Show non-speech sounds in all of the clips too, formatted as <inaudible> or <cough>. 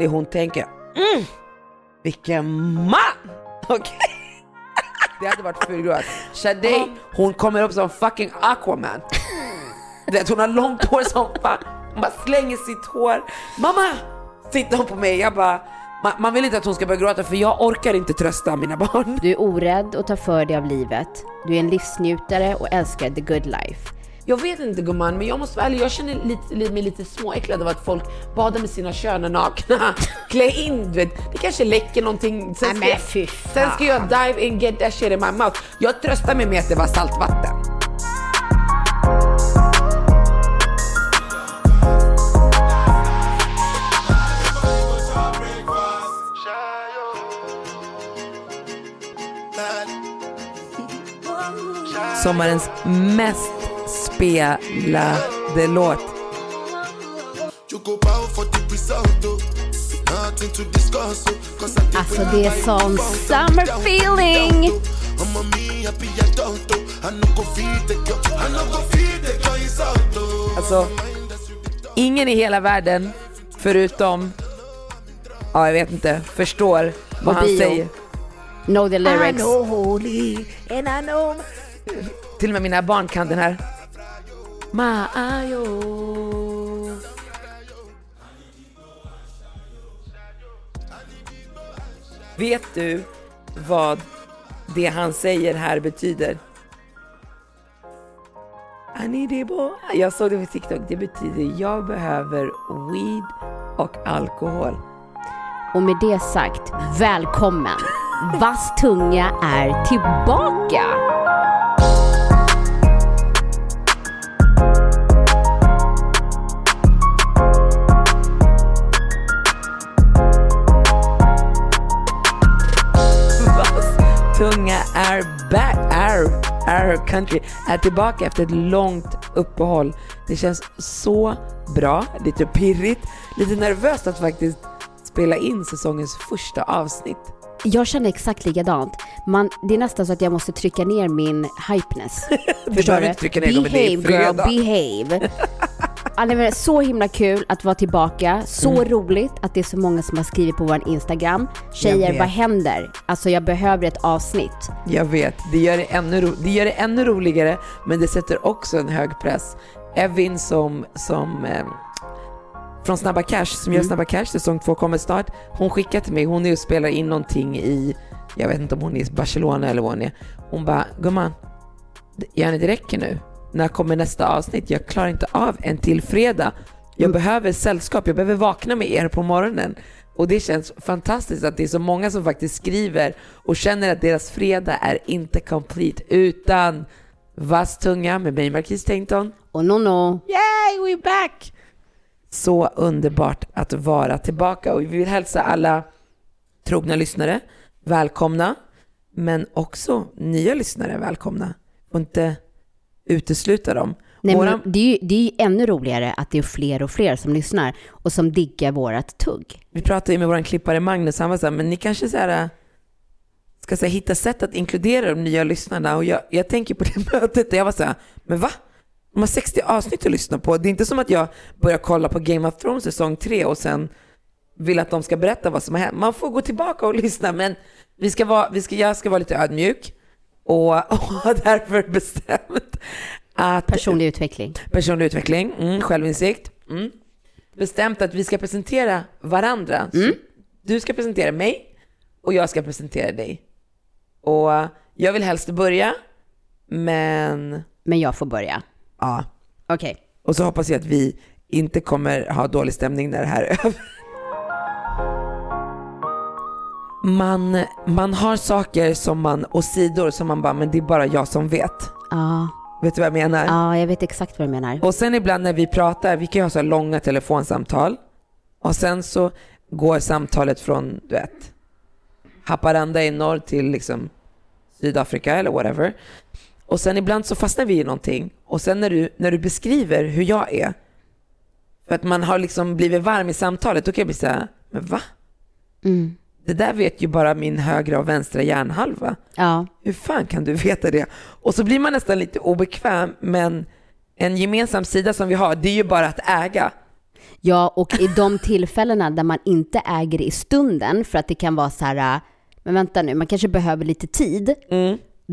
Det hon tänker, mm, vilken man! <laughs> Okej? Det hade varit fulgråt. Sade, hon kommer upp som fucking Aquaman. Du vet, hon har långt hår som fan. Hon bara slänger sitt hår. Mamma! Tittar hon på mig, jag bara man, man vill inte att hon ska börja gråta för jag orkar inte trösta mina barn. Du är orädd och tar för dig av livet. Du är en livsnjutare och älskar the good life. Jag vet inte gumman, men jag måste vara ärlig, jag känner lite, mig lite småäcklad av att folk badar med sina köner nakna. <laughs> Klä in, du vet, det kanske läcker någonting. Sen ska, jag, sen ska jag dive in, get that shit in my mouth. Jag tröstar mig med att det var saltvatten. sommarens mest spelade låt. Alltså det är sån summer feeling! Alltså, ingen i hela världen förutom, ja jag vet inte, förstår vad han säger. Know the lyrics. I know holy and I know till och med mina barn kan den här. Maayo. Vet du vad det han säger här betyder? Anidebo. Jag såg det på TikTok. Det betyder jag behöver weed och alkohol. Och med det sagt, välkommen! Vass tunga är tillbaka! Back, är, är country, är tillbaka efter ett långt uppehåll. Det känns så bra, lite pirrigt, lite nervöst att faktiskt spela in säsongens första avsnitt. Jag känner exakt likadant. Man, det är nästan så att jag måste trycka ner min hypeness. <laughs> du behöver inte trycka ner behave, <laughs> den, det. Alltså, så himla kul att vara tillbaka. Så mm. roligt att det är så många som har skrivit på vår Instagram. Tjejer, vad händer? Alltså jag behöver ett avsnitt. Jag vet. Det gör det, ännu ro- det gör det ännu roligare, men det sätter också en hög press. Evin som, som eh, från Snabba Cash, som gör mm. Snabba Cash, säsong två kommer snart. Hon skickar till mig, hon är och spelar in någonting i, jag vet inte om hon är i Barcelona eller vad hon är. Hon bara, gumman, gärna det räcker nu när kommer nästa avsnitt? Jag klarar inte av en till fredag. Jag mm. behöver sällskap, jag behöver vakna med er på morgonen. Och det känns fantastiskt att det är så många som faktiskt skriver och känner att deras fredag är inte complete utan Vass tunga med mig Marquis Tainton. Och Nono. Yay, we're back! Så underbart att vara tillbaka och vi vill hälsa alla trogna lyssnare välkomna, men också nya lyssnare välkomna. Och inte utesluta dem. Nej, Våran... men det, är ju, det är ju ännu roligare att det är fler och fler som lyssnar och som diggar vårat tugg. Vi pratade ju med vår klippare Magnus, han var så här, men ni kanske så här, ska så här, hitta sätt att inkludera de nya lyssnarna. Och jag, jag tänker på <laughs> det mötet, där jag var så här, men va? De har 60 avsnitt att lyssna på. Det är inte som att jag börjar kolla på Game of Thrones säsong 3 och sen vill att de ska berätta vad som har hänt. Man får gå tillbaka och lyssna, men vi ska vara, vi ska, jag ska vara lite ödmjuk och, <laughs> och har därför bestämt att... Personlig utveckling. Personlig utveckling, mm, självinsikt. Mm. Bestämt att vi ska presentera varandra. Mm. Du ska presentera mig och jag ska presentera dig. Och jag vill helst börja, men... Men jag får börja? Ja. Okej. Okay. Och så hoppas jag att vi inte kommer ha dålig stämning när det här är över man, man har saker som man, och sidor som man bara, men det är bara jag som vet. Ja. Vet du vad jag menar? Ja, jag vet exakt vad du menar. Och sen ibland när vi pratar, vi kan ju ha så här långa telefonsamtal och sen så går samtalet från, du vet, Haparanda i norr till liksom Sydafrika eller whatever. Och sen ibland så fastnar vi i någonting och sen när du, när du beskriver hur jag är, för att man har liksom blivit varm i samtalet, då kan jag bli såhär, men va? Mm. Det där vet ju bara min högra och vänstra hjärnhalva. Ja. Hur fan kan du veta det? Och så blir man nästan lite obekväm, men en gemensam sida som vi har, det är ju bara att äga. Ja, och i de tillfällena där man inte äger i stunden, för att det kan vara så här, äh, men vänta nu, man kanske behöver lite tid,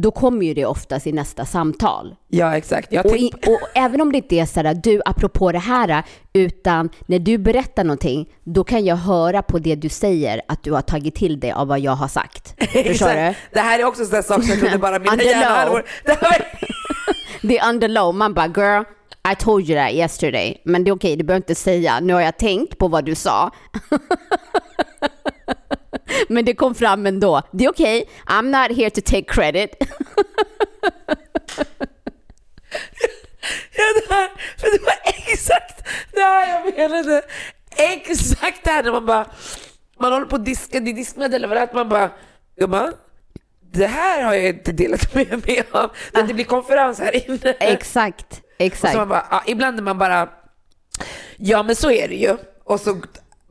då kommer ju det oftast i nästa samtal. Ja, exakt. Och, i, och även om det inte är så här, du, apropå det här, utan när du berättar någonting, då kan jag höra på det du säger att du har tagit till dig av vad jag har sagt. <laughs> Förstår du? Det här är också sådana saker som jag trodde bara mina hjärnhalvor... <laughs> Det är under low. Man bara, girl, I told you that yesterday. Men det är okej, du behöver inte säga. Nu har jag tänkt på vad du sa. <laughs> <laughs> Men det kom fram ändå. Det är okej. I'm not here to take credit. Ja, det här, för det var exakt det här jag menade. Exakt det här när man bara, man håller på att diska, det är diskmedel att man bara, gumman, det här har jag inte delat med mig av. När det blir konferens här inne. Exakt, Och exakt. så man bara, ja, ibland är man bara, ja men så är det ju. Och så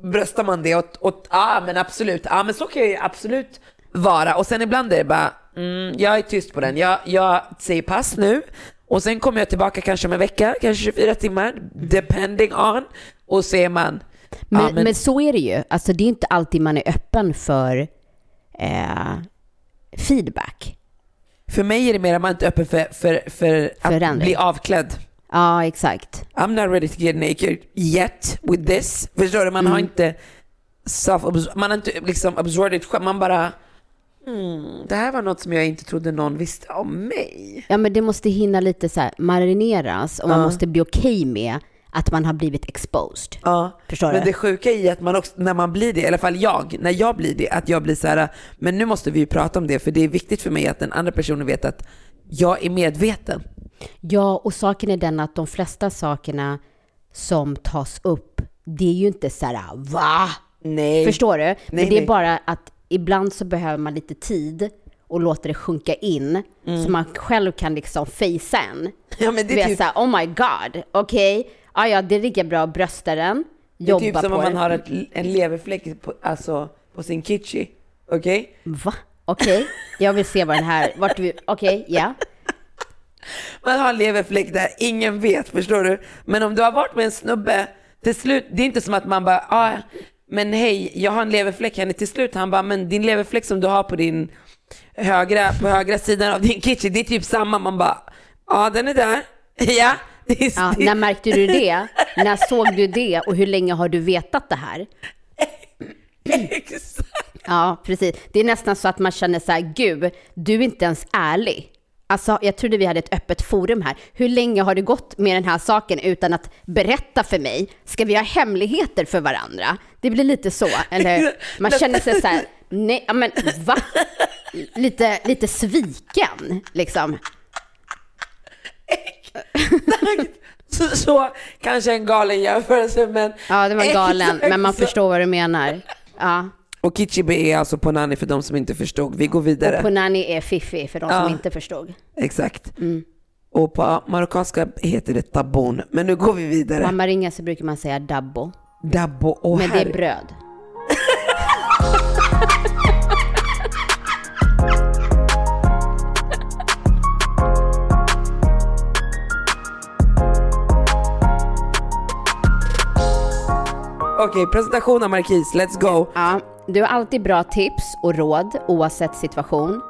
bröstar man det och, och ja men absolut, ja men så kan jag ju absolut vara. Och sen ibland är det bara, mm, jag är tyst på den, jag, jag säger pass nu. Och sen kommer jag tillbaka kanske om en vecka, kanske 24 timmar, depending on. Och så är man, Men, ja, men... så är det ju. Alltså det är inte alltid man är öppen för eh, feedback. för mig är det mer att man inte är öppen för, för, för att Förändring. bli avklädd. Ja, exakt. I'm not ready to get naked yet with this. Förstår du? Man har inte self man har inte liksom absorbed själv. Man bara, mm, det här var något som jag inte trodde någon visste om mig. Ja, men det måste hinna lite så här marineras och man Ja. måste bli okej med att man har blivit exposed. Ja, Förstår men du? det sjuka är att man också, när man blir det, i alla fall jag, när jag blir det, att jag blir så här, men nu måste vi ju prata om det, för det är viktigt för mig att den andra personen vet att jag är medveten. Ja, och saken är den att de flesta sakerna som tas upp, det är ju inte så här, va? Nej. Förstår du? Men Nej, det är nej. bara att ibland så behöver man lite tid och låter det sjunka in så man själv kan liksom fejsa en. Mm. Ja, men det Det är är typ, såhär, oh my god, okej, ah, ja det är lika bra att brösta den, det är jobba typ som på om man det. har ett, en leverfläck på, alltså, på sin kitchi. Okej? Va? Okej, jag vill se vad den här, vart du, okej, ja. Man har en leverfläck där ingen vet, förstår du? Men om du har varit med en snubbe, till slut, det är inte som att man bara, ah, men hej, jag har en leverfläck här. Till slut han bara, men din leverfläck som du har på din högra, på högra sidan av din kitchen, det är typ samma. Man bara, ja den är där. <laughs> Ja, är, ja. När märkte du det? När såg du det? Och hur länge har du vetat det här? <laughs> Exakt. Ja, precis. Det är nästan så att man känner så här, gud, du är inte ens ärlig. Alltså, jag trodde vi hade ett öppet forum här. Hur länge har det gått med den här saken utan att berätta för mig? Ska vi ha hemligheter för varandra? Det blir lite så, eller hur? <laughs> Man känner sig så här, nej, men va? Lite, lite sviken, liksom. Så, så kanske en galen jämförelse, men... Ja, det var galen, men man förstår vad du menar. Ja, Och Kichibe är alltså på Nani för de som inte förstod. Vi går vidare. och Punani är fiffi för de Ja. som inte förstod. Exakt. Mm. Och på marockanska heter det tabon. Men nu går vi vidare. På Amaringa så brukar man säga dabbo, Dabbo och men det är bröd. <laughs> Okej, presentation av Markis. Let's go. Ja, du har alltid bra tips och råd oavsett situation.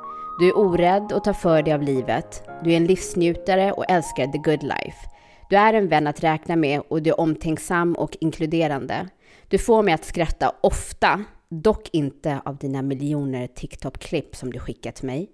Du är orädd och tar för dig av livet. Du är en livsnjutare och älskar the good life. Du är en vän att räkna med och du är omtänksam och inkluderande. Du får mig att skratta ofta, dock inte av dina miljoner TikTok-klipp som du skickat till mig.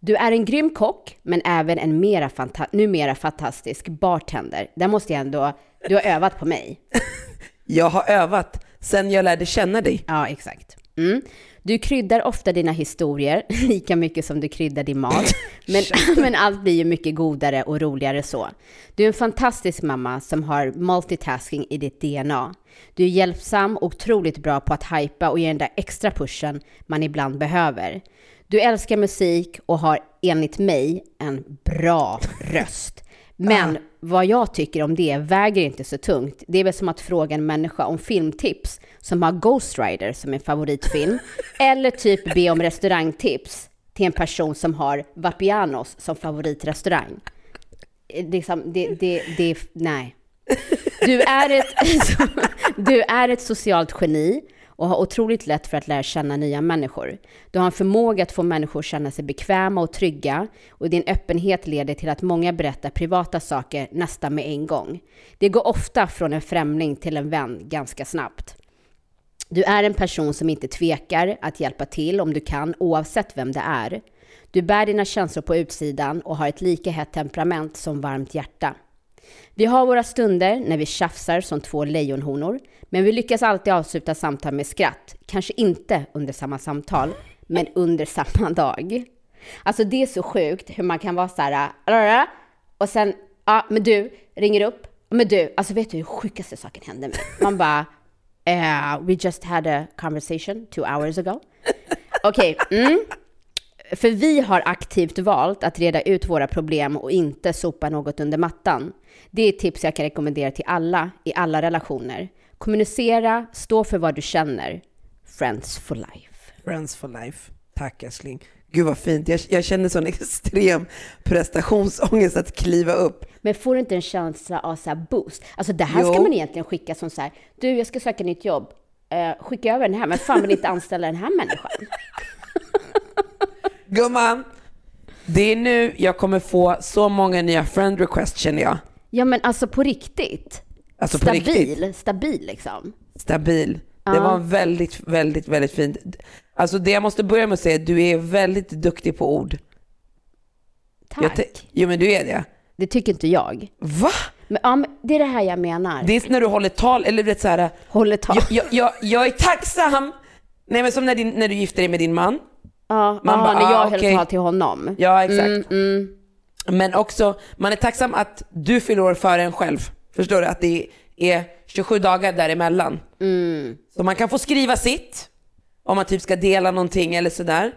Du är en grym kock, men även en mera fanta- numera fantastisk bartender. Där måste jag ändå... Du har övat på mig. <laughs> Jag har övat sen jag lärde känna dig. Ja, exakt. Mm. Du kryddar ofta dina historier <laughs> lika mycket som du kryddar din mat. <laughs> Men, <laughs> men allt blir ju mycket godare och roligare så. Du är en fantastisk mamma som har multitasking i ditt DNA. Du är hjälpsam och otroligt bra på att hypa och ge den där extra pushen man ibland behöver. Du älskar musik och har enligt mig en bra röst. Men vad jag tycker om det väger inte så tungt. Det är väl som att fråga en människa om filmtips som har Ghost Rider som en favoritfilm. <laughs> eller typ be om restaurangtips till en person som har Vapianos som favoritrestaurang. Liksom, det, det, det, nej. Du är, ett, <laughs> du är ett socialt geni och har otroligt lätt för att lära känna nya människor. Du har en förmåga att få människor att känna sig bekväma och trygga och din öppenhet leder till att många berättar privata saker nästan med en gång. Det går ofta från en främling till en vän ganska snabbt. Du är en person som inte tvekar att hjälpa till om du kan, oavsett vem det är. Du bär dina känslor på utsidan och har ett lika hett temperament som varmt hjärta. Vi har våra stunder när vi tjafsar som två lejonhonor, men vi lyckas alltid avsluta samtal med skratt. Kanske inte under samma samtal, men under <laughs> samma dag. Alltså det är så sjukt hur man kan vara så här, äh, och sen, ja men du, ringer upp, men du, alltså vet du hur sjukaste saken hände mig? Man bara, uh, <laughs> we just had a conversation two hours ago. Okej, okay, mm. För vi har aktivt valt att reda ut våra problem och inte sopa något under mattan. Det är ett tips jag kan rekommendera till alla i alla relationer. Kommunicera, stå för vad du känner. Friends for life. Friends for life. Tack älskling. Gud vad fint. Jag, jag känner sån <laughs> extrem prestationsångest att kliva upp. Men får du inte en känsla av så boost? Alltså det här jo. ska man egentligen skicka som så här, du jag ska söka nytt jobb, uh, skicka över den här, men fan vill inte anställa den här människan? <laughs> Gumman, det är nu jag kommer få så många nya friend requests känner jag. Ja men alltså på riktigt. Alltså stabil, stabil liksom. Stabil. Ja. Det var väldigt, väldigt, väldigt fint. Alltså det jag måste börja med att säga, du är väldigt duktig på ord. Tack. jo men du är det. Det tycker inte jag. Va? Men, ja, men det är det här jag menar. Det är när du håller tal, eller vet så här. Håller tal. Jag, jag, jag, jag är tacksam. Nej men som när, din, när du gifte dig med din man. Ja, man aha, bara, när jag ah, höll okay. tal till honom. Ja, exakt. Mm, mm. Men också, man är tacksam att du fyller år före en själv. Förstår du? Att det är 27 dagar däremellan. Mm. Så man kan få skriva sitt, om man typ ska dela någonting eller sådär.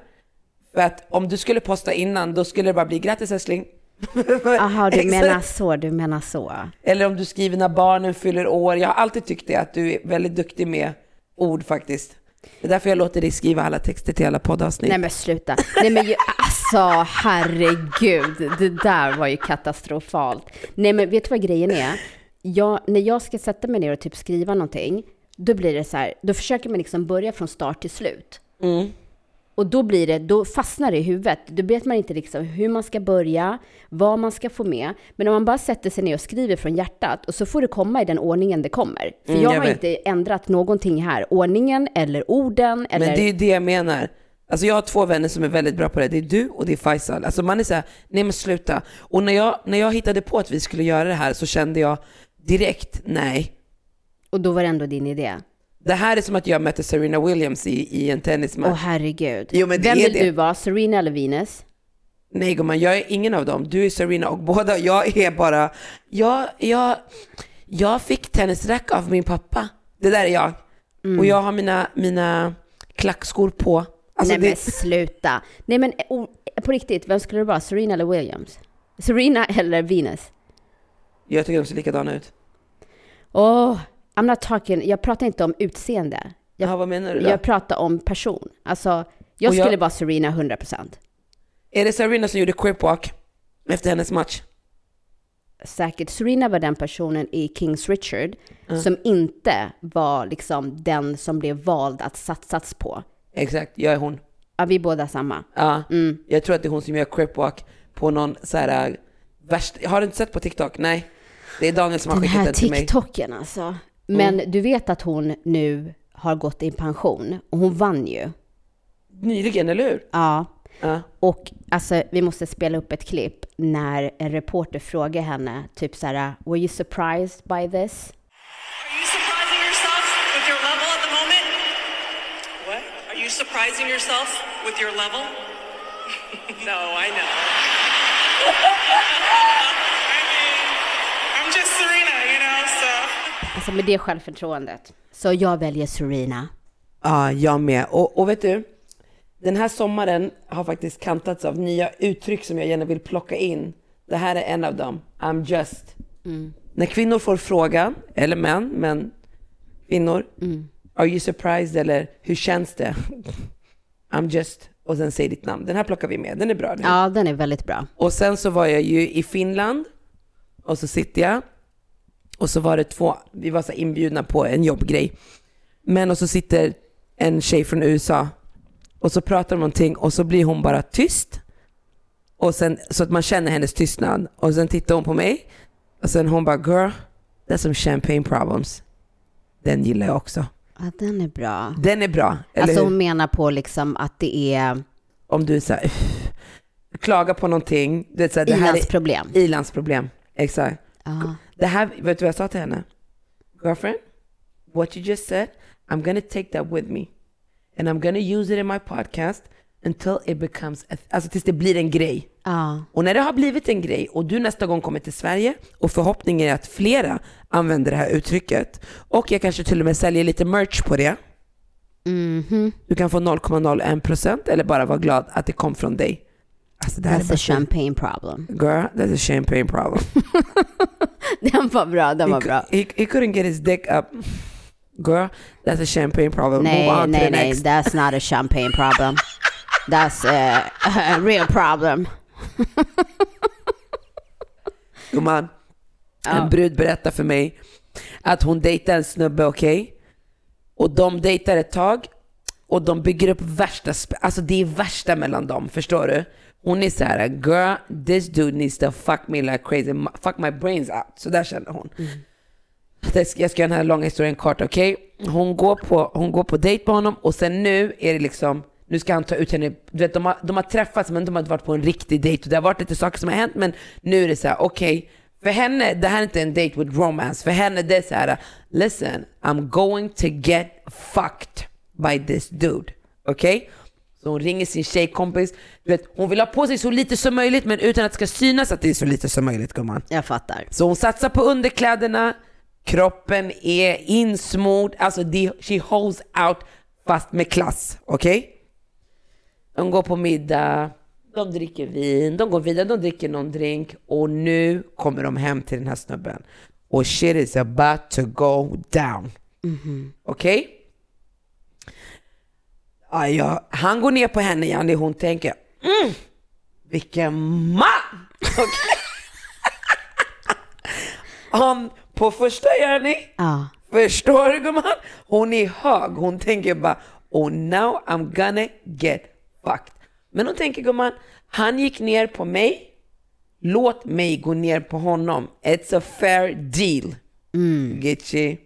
För att om du skulle posta innan, då skulle det bara bli grattis älskling. <laughs> Jaha, du menar så, du menar så. Eller om du skriver när barnen fyller år. Jag har alltid tyckt det, att du är väldigt duktig med ord faktiskt. Det är därför jag låter dig skriva alla texter till alla poddavsnitt. Nej men sluta. Nej men ju, alltså herregud, det där var ju katastrofalt. Nej men vet du vad grejen är? Jag, när jag ska sätta mig ner och typ skriva någonting, då blir det så här, då försöker man liksom börja från start till slut. Mm. Och då blir det, då fastnar det i huvudet. Då vet man inte liksom hur man ska börja, vad man ska få med. Men om man bara sätter sig ner och skriver från hjärtat och så får det komma i den ordningen det kommer. För mm, jag, jag har inte ändrat någonting här. Ordningen eller orden eller... Men det är ju det jag menar. Alltså jag har två vänner som är väldigt bra på det. Det är du och det är Faisal. Alltså man är såhär, nej men sluta. Och när jag, när jag hittade på att vi skulle göra det här så kände jag direkt, nej. Och då var det ändå din idé? Det här är som att jag mötte Serena Williams i, i en tennismatch. Åh oh, herregud. Jo, men Vem vill det. du vara, Serena eller Venus? Nej gumman, jag är ingen av dem. Du är Serena och båda. Jag är bara, jag, jag, jag fick tennisrack av min pappa. Det där är jag. Mm. Och jag har mina, mina klackskor på. Alltså, Nej det... men sluta. Nej men på riktigt, vem skulle du vara? Serena eller Williams? Serena <laughs> eller Venus? Jag tycker de ser likadana ut. Åh, oh, I'm not talking, jag pratar inte om utseende. Jag, Aha, vad menar du då? Jag pratar om person. Alltså, jag, jag skulle vara Serena 100%. Är det Serena som gjorde cripwalk efter hennes match? Säkert. Serena var den personen i Kings Richard mm. som inte var liksom den som blev vald att satsas på. Exakt, jag är hon. Ja, vi är båda samma. Ja, mm. jag tror att det är hon som gör cripwalk på någon så här äh, värst... Har du inte sett på TikTok? Nej. Det är Daniel som har skickat den till mig. Den här TikToken alltså. Men mm. du vet att hon nu har gått i pension och hon vann ju. Nyligen, eller hur? Ja. ja. Och alltså, vi måste spela upp ett klipp när en reporter frågar henne, typ så här, “Were you surprised by this?” Are you surprising yourself with your level at the moment? What? Are you surprising yourself with your level? <laughs> no, I know. <laughs> I mean, I'm just Serena, you know, so. Alltså med det självförtroendet. Så jag väljer Serena. Ja, jag med. Och, och vet du, den här sommaren har faktiskt kantats av nya uttryck som jag gärna vill plocka in. Det här är en av dem. I'm just. När kvinnor får frågan, eller män, men kvinnor. Are you surprised? Eller hur känns det? <laughs> I'm just. Och sen säg ditt namn. Den här plockar vi med. Den är bra. Den. Ja, den är väldigt bra. Och sen så var jag ju i Finland. Och så sitter jag. Och så var det två, vi var så inbjudna på en jobbgrej. Men och så sitter en tjej från USA. Och så pratar de någonting och så blir hon bara tyst. Och sen, så att man känner hennes tystnad. Och sen tittar hon på mig. Och sen hon bara, girl, that's some champagne problems. Den gillar jag också. Ja, den är bra. Den är bra, eller Alltså hur? hon menar på liksom att det är Om du "Uff", klagar på någonting. Du vet, så här, det här är ilandsproblem. ilandsproblem. Exakt. Ja. Det här, vet du vad jag sa till henne? Girlfriend, what you just said, I'm gonna take that with me. And I'm gonna use it in my podcast until it becomes, a, alltså tills det blir en grej. Ja. Och när det har blivit en grej och du nästa gång kommer till Sverige och förhoppningen är att flera använder det här uttrycket och jag kanske till och med säljer lite merch på det. Mhm. Du kan få 0,01% eller bara vara glad att det kom från dig. Alltså det här är That's a champagne problem. Girl, that's a champagne problem. <laughs> Den var bra, den var he, bra. He, he couldn't get his dick up. Girl, that's a champagne problem. Move Nej, on to nej, the nej, next. that's not a champagne problem. That's a, a real problem. <laughs> Gumman, en brud berättar för mig att hon dejtar en snubbe, okej? Och de dejtar ett tag och de bygger upp värsta, alltså det är värsta mellan dem, förstår du? Hon är så här, girl, this dude needs to fuck me like crazy, fuck my brains out. Så där känner hon. Ska- Jag ska göra den här långa historien kort, okej? Hon, går på, hon går på dejt med honom och sen nu är det liksom, nu ska han ta ut henne, du vet de har, de har träffats men de har inte varit på en riktig dejt och det har varit lite saker som har hänt men nu är det så här, okej, för henne, det här är inte en date with romance, för henne det är så här, listen, I'm going to get fucked by this dude, okej? Så hon ringer sin tjejkompis, du vet, hon vill ha på sig så lite som möjligt men utan att det ska synas att det är så lite som möjligt gumman. Jag fattar. Så hon satsar på underkläderna, kroppen är insmord, alltså det, she holds out fast med klass, okej? De går på middag, de dricker vin, de går vidare, de dricker någon drink och nu kommer de hem till den här snubben. Och shit is about to go down. Okej? Ja, ja, han går ner på henne Janni, hon tänker mm, vilken man! <laughs> Han på första Janni, Ja. Förstår du gumman? Hon är hög, hon tänker bara oh now I'm gonna get fucked. Men hon tänker gumman, han gick ner på mig, låt mig gå ner på honom. It's a fair deal. Gitchi.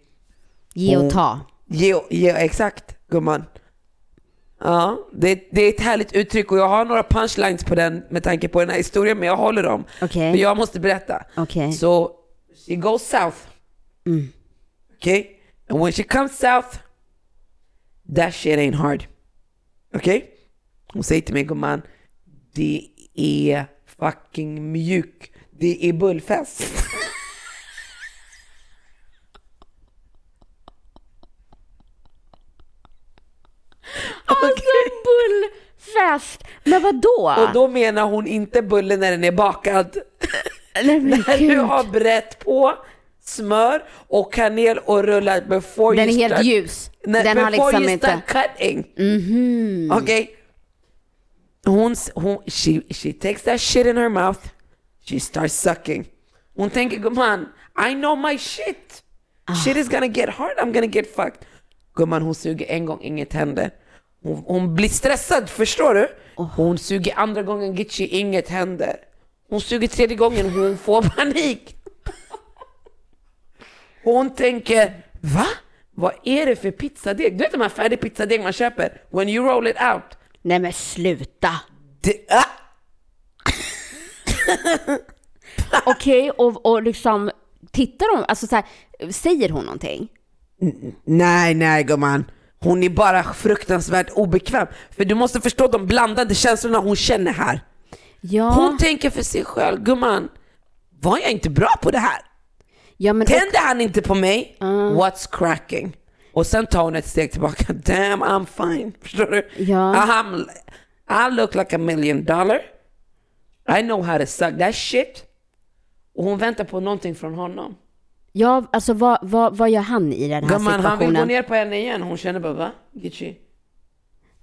Ge och ta. Ge, ge, exakt gumman. Ja, det, det är ett härligt uttryck och jag har några punchlines på den med tanke på den här historien men jag håller dem. Okej. För jag måste berätta. Okej. Så, she goes south. Okay? And when she comes south, that shit ain't hard. Okay? Hon säger till mig gumman, det är fucking mjuk. Det är bullfest. <laughs> Alltså bullfest! Men vad då? Och då menar hon inte bullen när den är bakad. Nej, men <laughs> När du gud. har brett på smör och kanel och rullat before Den är you helt start, ljus. Nej, Den har liksom inte... Start cutting. Okej? Hon, s- hon, she, she takes that shit in her mouth, she starts sucking. Hon tänker gumman, I know my shit. Ah. Shit is gonna get hard, I'm gonna get fucked. Gumman hon suger en gång, inget händer. Hon, hon blir stressad, förstår du? Hon suger andra gången, Gitchi, inget händer. Hon suger tredje gången, hon får panik. Hon tänker, va? Vad är det för pizzadeg? Du vet de här färdig pizzadeg man köper? When you roll it out. Nej men sluta! Det, ah! <laughs> Okej, och, och liksom tittar hon, alltså så här, säger hon någonting? Nej, nej gumman. Hon är bara fruktansvärt obekväm. För du måste förstå de blandade känslorna hon känner här. Ja, Hon tänker för sig själv, gumman, var jag inte bra på det här? ja Tände han inte på mig? What's cracking? Och sen tar hon ett steg tillbaka. Damn, I'm fine. <laughs> Förstår du? Ja. I'm, I look like a million dollar. I know how to suck that shit. Och hon väntar på någonting från honom. Ja, alltså vad, vad, vad gör han i den här Gumman, han vill situationen? gå ner på henne igen. Hon känner bara, va? Gitchi?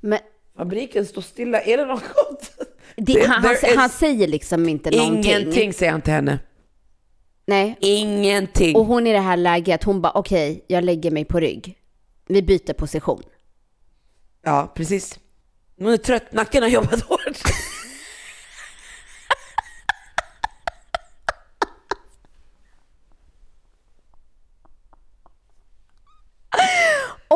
Men Fabriken står stilla. Är det något gott? det, han, han, han säger liksom inte någonting. Ingenting säger han till henne. Nej. Ingenting. Och hon i det här läget, hon bara okej, jag lägger mig på rygg. Vi byter position. Ja, precis. Hon är trött, nacken har jobbat <laughs> hårt.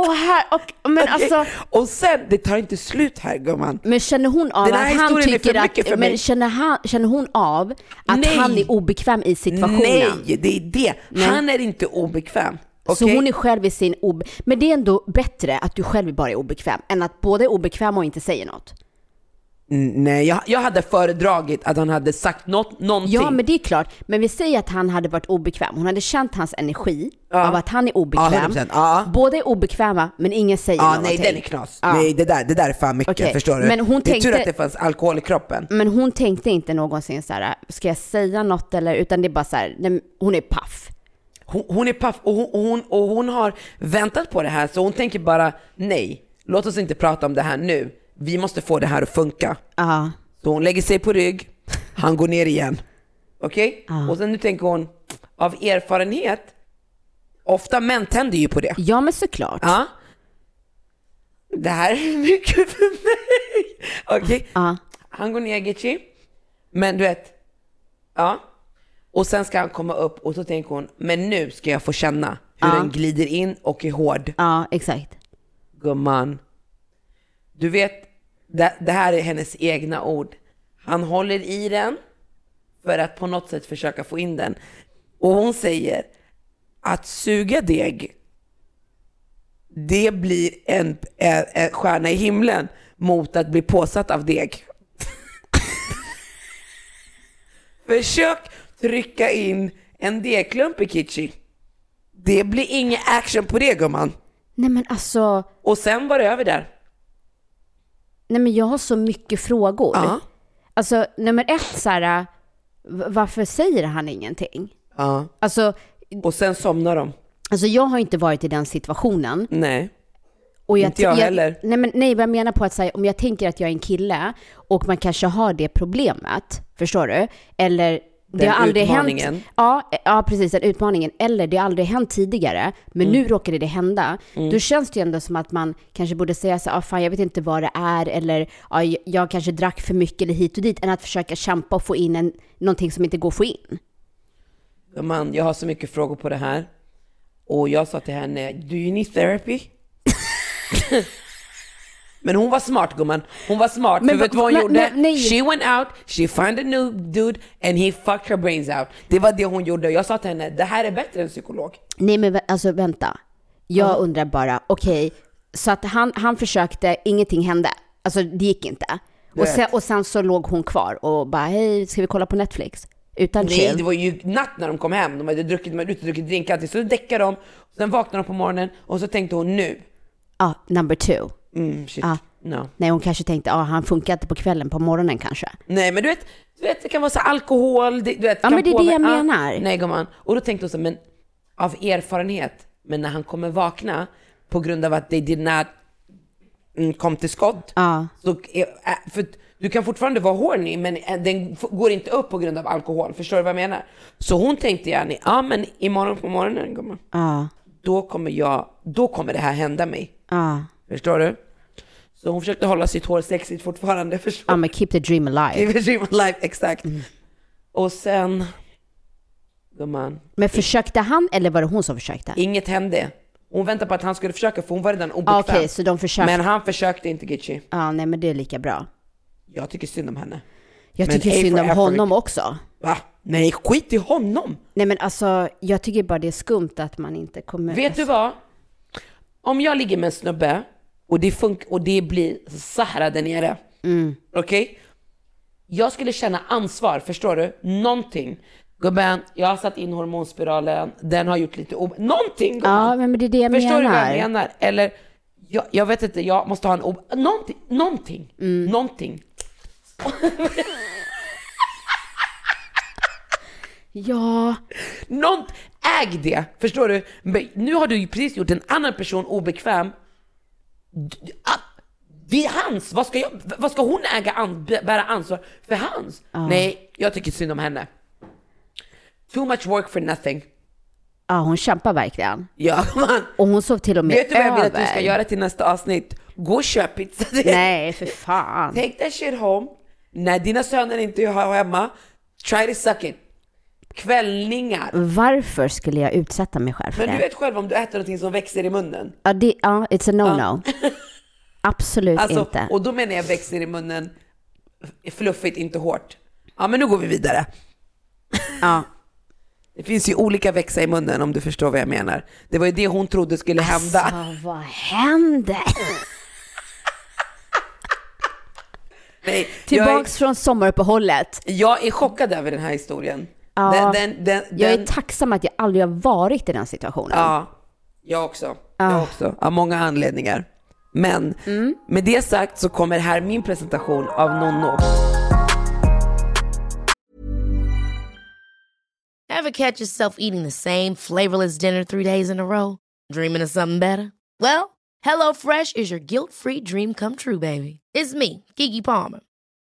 Och här, och, men Okej? alltså, Och sen, det tar inte slut här gumman. men känner hon av Den att han tycker att, men känner, han, känner hon av att Nej. han är obekväm i situationen? Nej, det är det. Han är inte obekväm. Så okej? hon är själv i sin ob... Men det är ändå bättre att du själv bara är obekväm än att båda är obekväma och inte säger något. Nej, jag, jag hade föredragit att han hade sagt något, någonting. Ja, men det är klart. Men vi säger att han hade varit obekväm. Hon hade känt hans energi Ja. av att han är Ja, obekväm. 100%. Ja. Båda är obekväma, men ingen säger Ja, någonting. nej den är knas. Ja. Nej, det där, det där är fan mycket, Okej, förstår du? men hon det är tur att det fanns alkohol i kroppen. Men hon tänkte inte någonsin så här, ska jag säga något eller? Utan det är bara så här, nej, hon är paff. Hon, hon är paff och hon, och hon, och hon har väntat på det här, så hon tänker bara nej, låt oss inte prata om det här nu. Vi måste få det här att funka. Ja. Så hon lägger sig på rygg, han går ner igen. Okej? Och sen nu tänker hon, av erfarenhet, ofta män tänder ju på det. Ja, men såklart. Ja. Det här är mycket för mig. Okej? Ja. Han går ner Gitchi. Men du vet, ja. Och sen ska han komma upp och så tänker hon, men nu ska jag få känna hur den glider in och är hård. Ja, exakt. Gumman. Du vet, det, det här är hennes egna ord. Han håller i den för att på något sätt försöka få in den. Och hon säger att suga deg, det blir en, en, en stjärna i himlen mot att bli påsatt av deg. <laughs> Försök trycka in en degklump i Kitchi. Det blir ingen action på det gumman. Nej men alltså, Och sen var det över där. Nej men jag har så mycket frågor. Ja. Alltså nummer ett så här, varför säger han ingenting? Ja. Alltså, Och sen somnar de. alltså jag har inte varit i den situationen. Nej. Och Inte jag heller. Nej, men nej, vad jag menar på att säga, om jag tänker att jag är en kille och man kanske har det problemet, förstår du? Eller det har aldrig utmaningen. hänt. Ja, ja, precis, den utmaningen. Eller det har aldrig hänt tidigare, men Mm. nu råkade det hända. Då känns det ju ändå som att man kanske borde säga så ah, fan jag vet inte vad det är, eller ah, jag- jag kanske drack för mycket eller hit och dit, än att försöka kämpa och få in en, någonting som inte går att få in. Man, jag har så mycket frågor på det här. Och jag sa till henne, do you need therapy? <laughs> Men hon var smart gumman. Hon var smart. Men för vet du vad hon gjorde? nej. She went out, she found a new dude and he fucked her brains out. Det var det hon gjorde. Jag sa till henne, det här är bättre än psykolog. Nej men alltså vänta. Jag undrar bara, okej, så att han, han försökte, ingenting hände. Alltså det gick inte. Och sen, och sen så låg hon kvar och bara, hej, ska vi kolla på Netflix? Utan Nej, chill. det var ju natt när de kom hem. De hade druckit, de hade ute druckit drinkar. Så däckade de. Sen vaknade de på morgonen och så tänkte hon nu. Ja, number two. Mm, shit. Ah. No. Nej, hon kanske tänkte, ja, han funkar inte på kvällen, på morgonen kanske. Nej men du vet, du vet det kan vara så alkohol, det, du vet, Ja, men det är det jag påverka- menar. nej gumman. Och då tänkte hon så, men av erfarenhet, men när han kommer vakna på grund av att they did not kom till skott. Ja. Så, för du kan fortfarande vara horny men äh, den går inte upp på grund av alkohol. Förstår du vad jag menar? Så hon tänkte gärna, ja men imorgon på morgonen gumman, Ja, då kommer jag, då kommer det här hända mig. ja. Förstår du? Så hon försökte hålla sitt hår sexigt fortfarande, <laughs> förstår Ja, men keep the dream alive. Live a dream of life, exakt. Mm. Och sen, gumman, Men försökte han eller var det hon som försökte? inget hände. Hon väntade på att han skulle försöka för hon var redan obekväm. Okej, så de försökte. Men han försökte inte Gitchi. Ja, nej men det är lika bra. Jag tycker synd om henne. Jag Men tycker synd om honom också. Va? Nej, skit i honom! Nej men alltså, jag tycker bara det är skumt att man inte kommer... Vet du vad? om jag ligger med en snubbe och det, fun- och det blir Sahara där nere, okej? Jag skulle känna ansvar, förstår du? Någonting. Gubben, jag har satt in hormonspiralen, den har gjort lite o... Någonting gumman. Ja, men det är det jag Förstår du vad menar. jag menar? Eller, jag, jag vet inte, jag måste ha en o... Någonting, någonting, Mm. någonting. <laughs> Ja, Nånt, äg det, förstår du? Nu har du precis gjort en annan person obekväm. Ah, Det är hans, vad ska, jag, vad ska hon äga, an, bära ansvar för hans? Nej, jag tycker synd om henne. Too much work for nothing. ja, hon kämpar verkligen. Ja, man. Och hon sov till och med Vet du vad jag vill att du över. ska göra till nästa avsnitt? Gå och köp pizza. Nej, för fan. Take that shit home. När dina söner inte är hemma, try to suck it. Kvällningar. Varför skulle jag utsätta mig själv för Men du det? vet själv om du äter någonting som växer i munnen. Ja, det, ja it's a no-no. <laughs> Absolut Alltså, inte. och då menar jag växer i munnen fluffigt, inte hårt. Ja men nu går vi vidare. Ja. <laughs> Det finns ju olika växa i munnen om du förstår vad jag menar. Det var ju det hon trodde skulle hända. Alltså, <laughs> vad händer? Nej, Tillbaks från sommaruppehållet. är, jag är chockad över den här historien. Ja, den, den, den, Jag är den- tacksam att jag aldrig har varit i den situationen. Ja, jag också. Ah. Jag också. Av många anledningar. Men Mm. med det sagt så kommer här min presentation av Nonno. Ever catch yourself eating the same flavorless dinner three days in a row? Dreaming of something better? Well, HelloFresh is your guilt-free dream come true, baby. It's me, Kiki Palmer.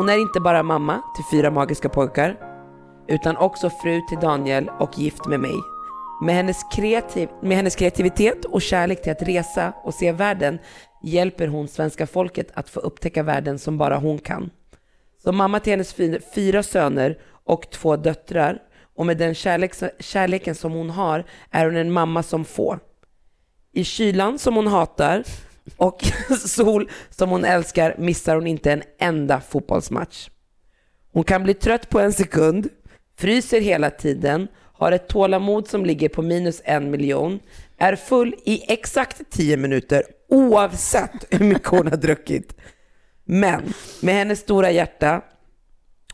Hon är inte bara mamma till fyra magiska pojkar, utan också fru till Daniel och gift med mig. Med hennes, kreativ med hennes kreativitet och kärlek till att resa och se världen hjälper hon svenska folket att få upptäcka världen som bara hon kan. Som mamma till hennes fy- fyra söner och två döttrar och med den kärlek, kärleken som hon har är hon en mamma som få. I kylan som hon hatar och <laughs> sol som hon älskar missar hon inte en enda fotbollsmatch. Hon kan bli trött på en sekund, fryser hela tiden, har ett tålamod som ligger på minus en miljon, är full i exakt tio minuter oavsett <laughs> hur mycket hon har druckit. Men med hennes stora hjärta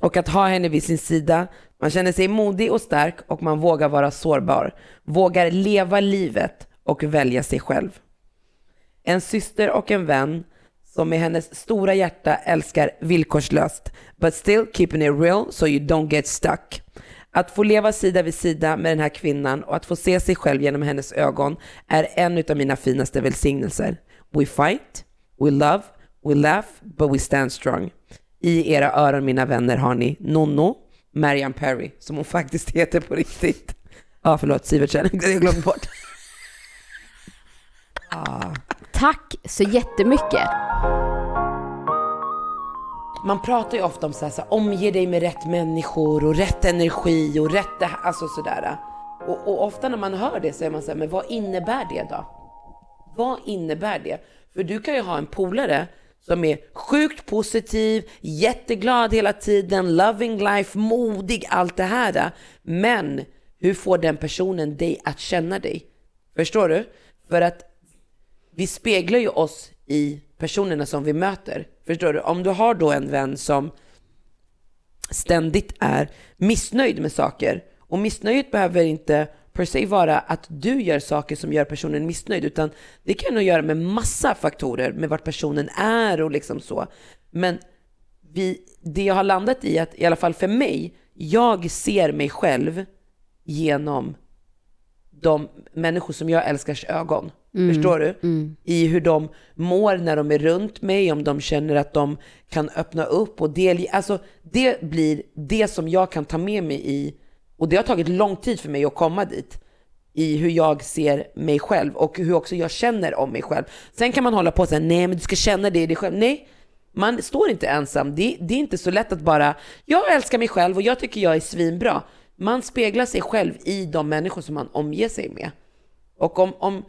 och att ha henne vid sin sida, man känner sig modig och stark och man vågar vara sårbar, vågar leva livet och välja sig själv. En syster och en vän som med hennes stora hjärta älskar villkorslöst, but still keeping it real so you don't get stuck. Att få leva sida vid sida med den här kvinnan och att få se sig själv genom hennes ögon är en av mina finaste välsignelser. We fight, we love, we laugh, but we stand strong. I era öron mina vänner har ni Nonno, Marianne Perry, som hon faktiskt heter på riktigt. Ja, förlåt, Sivertsen, jag glömde bort. <laughs> Ah. Tack så jättemycket. Man pratar ju ofta om så här, så här, omge dig med rätt människor och rätt energi och rätt, det här", alltså sådär. Och, och ofta när man hör det så är man så här, men vad innebär det då? Vad innebär det? För du kan ju ha en polare som är sjukt positiv, jätteglad hela tiden, loving life, modig, allt det här. Men hur får den personen dig att känna dig? Förstår du? För att vi speglar ju oss i personerna som vi möter. Förstår du? Om du har då en vän som ständigt är missnöjd med saker och missnöjet behöver inte per se vara att du gör saker som gör personen missnöjd, utan det kan nog göra med massa faktorer, med vart personen är och liksom så. Men vi, det jag har landat i, att i alla fall för mig, jag ser mig själv genom de människor som jag älskars ögon. Förstår du? I hur de mår när de är runt mig, om de känner att de kan öppna upp och delge. Alltså det blir det som jag kan ta med mig i, och det har tagit lång tid för mig att komma dit, i hur jag ser mig själv och hur också jag känner om mig själv. Sen kan man hålla på säga, nej men du ska känna det i dig själv. Nej, man står inte ensam. Det, det är inte så lätt att bara, jag älskar mig själv och jag tycker jag är svinbra. Man speglar sig själv i de människor som man omger sig med. Och om, om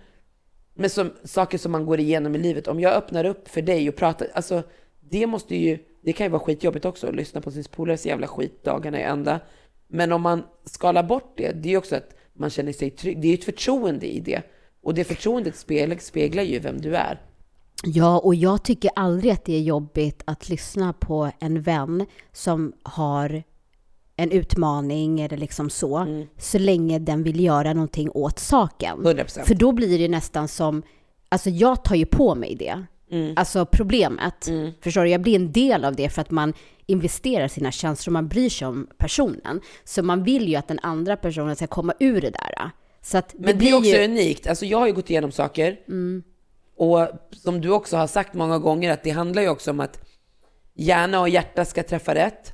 med som, saker som man går igenom i livet, om jag öppnar upp för dig och pratar, alltså det måste ju, det kan ju vara skitjobbigt också att lyssna på sin polares jävla skit dagarna i ända. Men om man skalar bort det, det är ju också att man känner sig trygg, det är ju ett förtroende i det. Och det förtroendet speglar, speglar ju vem du är. Ja, och jag tycker aldrig att det är jobbigt att lyssna på en vän som har en utmaning eller liksom så, Mm. så länge den vill göra någonting åt saken. 100%. För då blir det nästan som, alltså jag tar ju på mig det. Mm. Alltså problemet. Förstår du? Jag blir en del av det för att man investerar sina känslor, man bryr sig om personen. Så man vill ju att den andra personen ska komma ur det där. Så att Men det, blir är också ju... unikt. Alltså jag har ju gått igenom saker. Och som du också har sagt många gånger, att det handlar ju också om att hjärna och hjärta ska träffa rätt.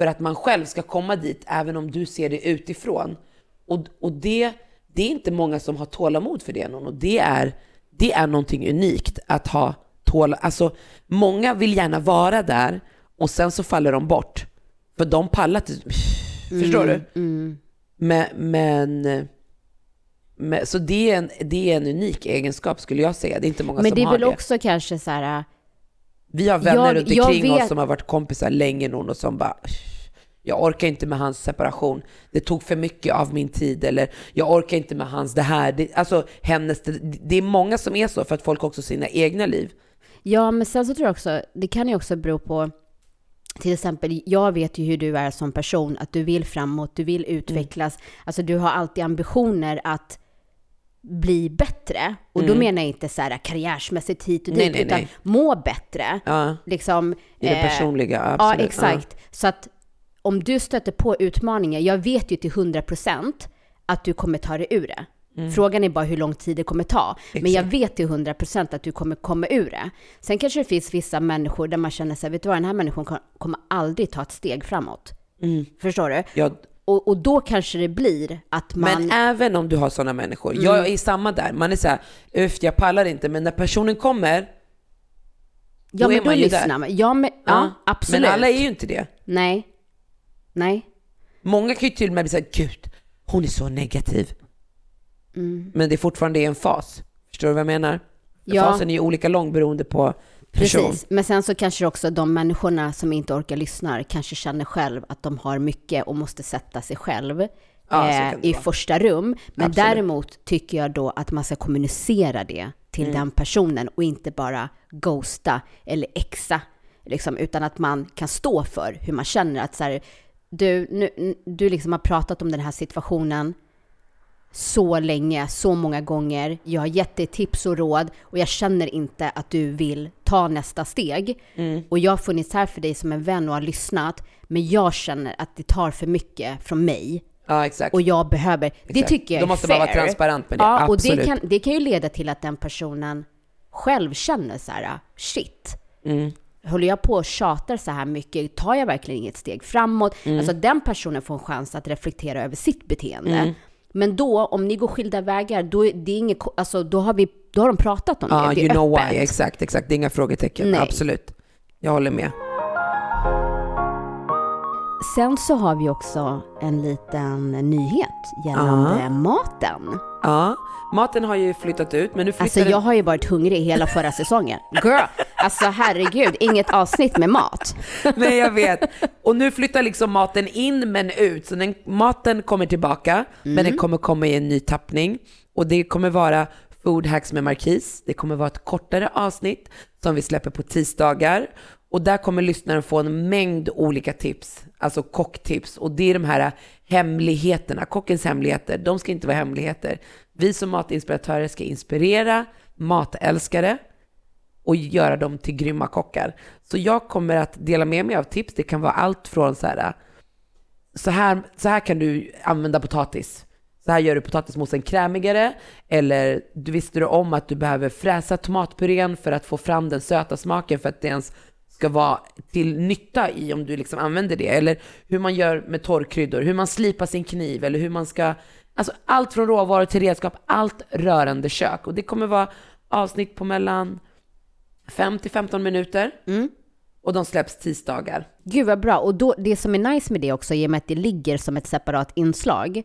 För att man själv ska komma dit, även om du ser det utifrån. Och, och det, det är inte många som har tålamod för det, någon. Och det är, det är någonting unikt att ha tål... Alltså, många vill gärna vara där och sen så faller de bort. För de pallar till... Förstår du? Men, men, men, så det är, en, det är en unik egenskap skulle jag säga. Det är inte många Men som det är har väl det. också kanske så här... Vi har vänner jag- runt jag omkring vet- oss som har varit kompisar länge nu och som bara jag orkar inte med hans separation. Det tog för mycket av min tid. Eller jag orkar inte med hans det här. Det, alltså hennes, det, det är många som är så för att folk också har sina egna liv. Ja, men sen så tror jag också, det kan ju också bero på, till exempel, jag vet ju hur du är som person, att du vill framåt, du vill utvecklas, alltså du har alltid ambitioner att bli bättre. Och då menar jag inte så här karriärsmässigt hit och dit, Nej, nej, utan nej. må bättre. Ja, Liksom, I det eh, personliga, Ja, absolut. exakt. Så att om du stöter på utmaningar, jag vet ju till 100% att du kommer ta dig ur det. Frågan är bara hur lång tid det kommer ta. Men jag vet till 100% att du kommer komma ur det. Sen kanske det finns vissa människor där man känner sig, vet du vad, den här människan kom- kommer aldrig ta ett steg framåt. Förstår du? Ja, Och, och då kanske det blir att man... Men även om du har sådana människor, jag är samma där. Man är så här, uff jag pallar inte, men när personen kommer, ja, då men är man ju lyssnar där. Ja, men, ja, absolut. Men alla är ju inte det. Nej. Nej. Många kan ju till och med bli såhär, gud, hon är så negativ. Men det är fortfarande en fas. Förstår du vad jag menar? Ja. Fasen är ju olika lång beroende på person. Precis, men sen så kanske också de människorna som inte orkar lyssna kanske känner själv att de har mycket och måste sätta sig själv Ja, eh, i vara. första rum. Men Absolut. däremot tycker jag då att man ska kommunicera det till Mm. den personen och inte bara ghosta eller exa, liksom, utan att man kan stå för hur man känner. Att så här, du, nu, du liksom har pratat om den här situationen så länge, så många gånger. Jag har gett dig tips och råd och jag känner inte att du vill ta nästa steg. Mm. Och jag har funnits här för dig som en vän och har lyssnat, men jag känner att det tar för mycket från mig. Ja, exakt. Och jag behöver, det Exakt. tycker jag Då är måste fair. man vara transparent med det, Ja, och det absolut. kan, det kan ju leda till att den personen själv känner så här, shit. Mm. Håller jag på och tjatar så här mycket, tar jag verkligen inget steg framåt? Mm. Alltså den personen får en chans att reflektera över sitt beteende. Men då, om ni går skilda vägar, då, är det inget, alltså, då, har vi, då har de pratat om Ja, det. Det är you know öppet. why. Exakt, exakt. Det är inga frågetecken. Nej. Absolut. Jag håller med. Sen så har vi också en liten nyhet gällande maten. Ja, maten har ju flyttat ut, men nu flyttar Alltså den... jag har ju varit hungrig hela förra säsongen. Girl, alltså herregud, inget avsnitt med mat. Nej, jag vet. Och nu flyttar liksom maten in men ut. Så den, maten kommer tillbaka, men Mm. den kommer komma i en ny tappning. Och det kommer vara Food Hacks med Marquis. Det kommer vara ett kortare avsnitt som vi släpper på tisdagar. Och där kommer lyssnaren få en mängd olika tips, alltså kocktips. Och det är de här hemligheterna, kockens hemligheter. De ska inte vara hemligheter. Vi som matinspiratörer ska inspirera matälskare och göra dem till grymma kockar. Så jag kommer att dela med mig av tips. Det kan vara allt från så här, så här, så här kan du använda potatis. Så här gör du potatismosen krämigare. Eller du visste du om att du behöver fräsa tomatpurén för att få fram den söta smaken för att det ens ska vara till nytta i om du liksom använder det. Eller hur man gör med torrkryddor, hur man slipar sin kniv eller hur man ska... Alltså allt från råvaror till redskap, allt rörande kök. Och det kommer vara avsnitt på mellan 5 till 15 minuter. Och de släpps tisdagar. Gud vad bra. Och då, det som är nice med det också, i och med att det ligger som ett separat inslag,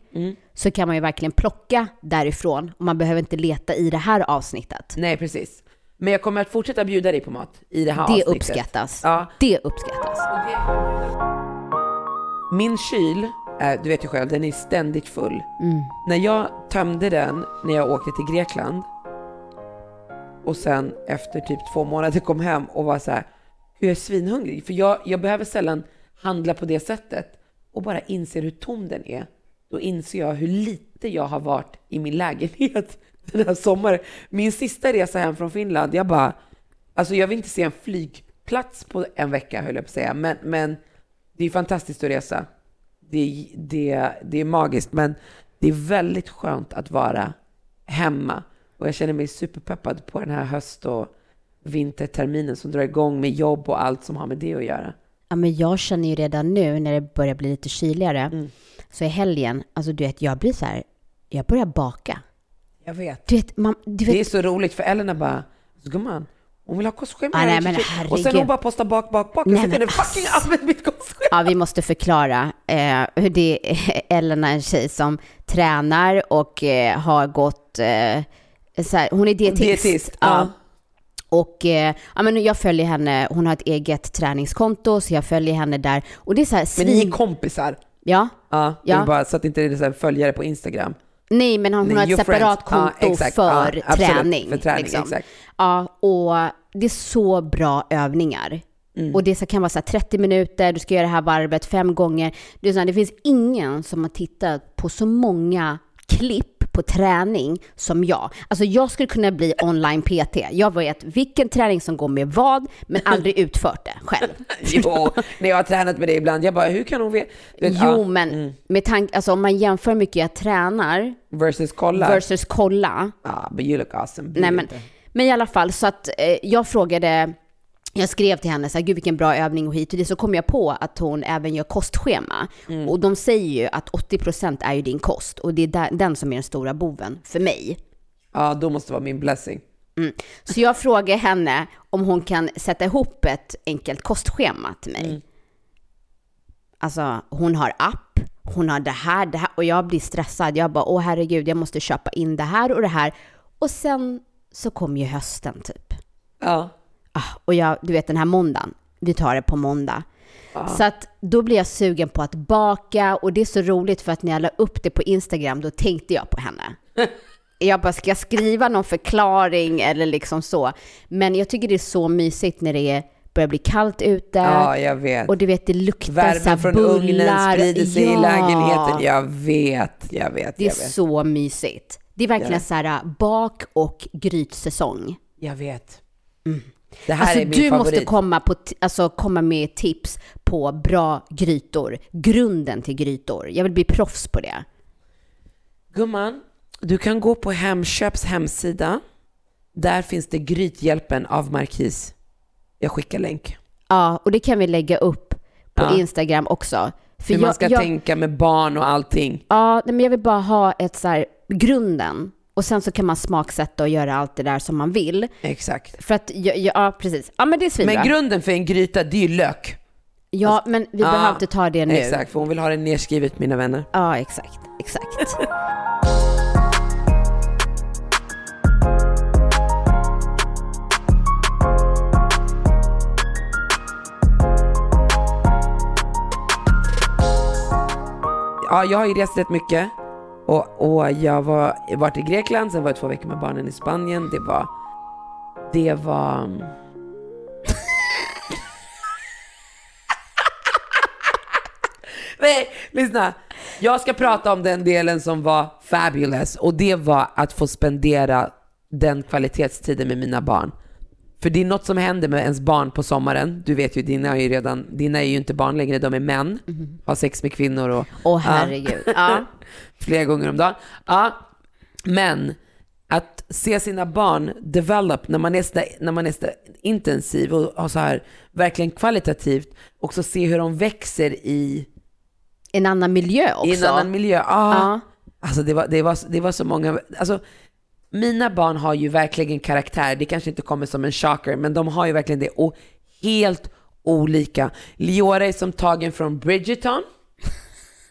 så kan man ju verkligen plocka därifrån och man behöver inte leta i det här avsnittet. Nej, precis. Men jag kommer att fortsätta bjuda dig på mat i det här Det avsnittet. uppskattas. Ja. Det uppskattas. Min kyl, är, du vet ju själv, den är ständigt full. När jag tömde den när jag åkte till Grekland och sen efter typ två månader kom hem och var så här, hur jag är svinhungrig. För jag, jag behöver sällan handla på det sättet och bara inser hur tom den är. Då inser jag hur lite jag har varit i min lägenhet <laughs> den här sommaren. Min sista resa hem från Finland, jag bara, alltså jag vill inte se en flygplats på en vecka höll jag på att säga, men, men det är fantastiskt att resa. Det, det, det är magiskt, men det är väldigt skönt att vara hemma. Och jag känner mig superpeppad på den här höst och vinterterminen som drar igång med jobb och allt som har med det att göra. Ja, men jag känner ju redan nu när det börjar bli lite kyligare, Mm. så i helgen, alltså du vet, jag blir så här, jag börjar baka. Jag vet. Du vet, man, du vet Det är så roligt för Elena bara, så gumman, hon vill ha kostschema. Ah, nej, men Och sen hon bara postar bak, bak, bak. Nej, Jag sitter och fucking använder mitt kostschema. Ja, vi måste förklara eh, hur det är <laughs> Ellen är en tjej som tränar och eh, har gått, eh, så här, hon är dietist. Dietist, ja. Och eh, ja, men jag följer henne, hon har ett eget träningskonto så jag följer henne där. Och det är så här Men ni är kompisar. Ja, Ja, Ja. ja. Bara, så att inte det är så följare på Instagram. Nej men hon Nej, har ett separat friends. konto exakt. för absolut. träning. För träning, liksom. Ja, och det är så bra övningar. Mm. Och det kan vara så här 30 minuter, du ska göra det här varvet fem gånger. Det, är så här, det finns ingen som har tittat på så många klipp på träning som jag. Alltså jag skulle kunna bli online PT. Jag vet vilken träning som går med vad, men aldrig <laughs> utfört det själv. Jo, när jag har tränat med dig ibland, jag bara, hur kan hon veta? Jo, men med tanke, alltså om man jämför hur mycket jag tränar Versus kolla. versus kolla, Ja, but you look awesome. Nej, men, men i alla fall, så att eh, jag frågade, jag skrev till henne så här, gud vilken bra övning och hit och det, så kom jag på att hon även gör kostschema. Mm. Och de säger ju att 80% är ju din kost och det är där, den som är den stora boven för mig. Ja, då måste det vara min blessing. Mm. Så jag frågade henne om hon kan sätta ihop ett enkelt kostschema till mig. Mm. Alltså, hon har app, hon har det här, det här och jag blir stressad. Jag bara, åh herregud, jag måste köpa in det här och det här. Och sen så kom ju hösten typ. Ja. Ah, och jag, du vet den här måndagen, vi tar det på måndag. Så att då blir jag sugen på att baka och det är så roligt för att när jag la upp det på Instagram då tänkte jag på henne. <laughs> Jag bara, ska jag skriva någon förklaring eller liksom så? Men jag tycker det är så mysigt när det är, börjar bli kallt ute. ja, jag vet. Och du vet, det luktar så Värmen här från bullar. ugnen sprider sig i Ja. lägenheten. Jag vet, jag vet, Det är jag vet. så mysigt. Det är verkligen så här bak och grytsäsong. Jag vet. Det här Alltså är min du favorit. måste komma, på alltså, komma med tips på bra grytor. Grunden till grytor. Jag vill bli proffs på det. Gumman, du kan gå på Hemköps hemsida. Där finns det Grythjälpen av Markis. Jag skickar länk. Ja, och det kan vi lägga upp på Ja. Instagram också. För Hur jag, man ska jag, tänka med barn och allting. Ja, men jag vill bara ha ett så här, grunden. Och sen så kan man smaksätta och göra allt det där som man vill. Exakt. För att, ja, ja precis. Ja, men det är svinbra. Men grunden för en gryta, det är ju lök. Ja, men vi Ja, behöver inte ta det nu. Exakt, för hon vill ha det nedskrivet, mina vänner. Ja, exakt. Exakt. Ja, jag har ju rest rätt mycket. Och, och jag var varit i Grekland, sen var jag två veckor med barnen i Spanien. Det var... Det var... Mm. <laughs> Nej, lyssna. Jag ska prata om den delen som var fabulous och det var att få spendera den kvalitetstiden med mina barn. För det är något som händer med ens barn på sommaren. Du vet ju, dina är ju redan, dina är ju inte barn längre, de är män. Har sex med kvinnor och... Åh herregud. Ja. <laughs> flera gånger om dagen. Ja, men att se sina barn develop när man är så, när man är så intensiv och har så här verkligen kvalitativt, också se hur de växer i, En annan miljö också. i en annan miljö. Ah, Ja. Alltså det var, det, var, det var så många, alltså mina barn har ju verkligen karaktär, det kanske inte kommer som en shocker, men de har ju verkligen det och helt olika. Leora är som tagen från Bridgerton.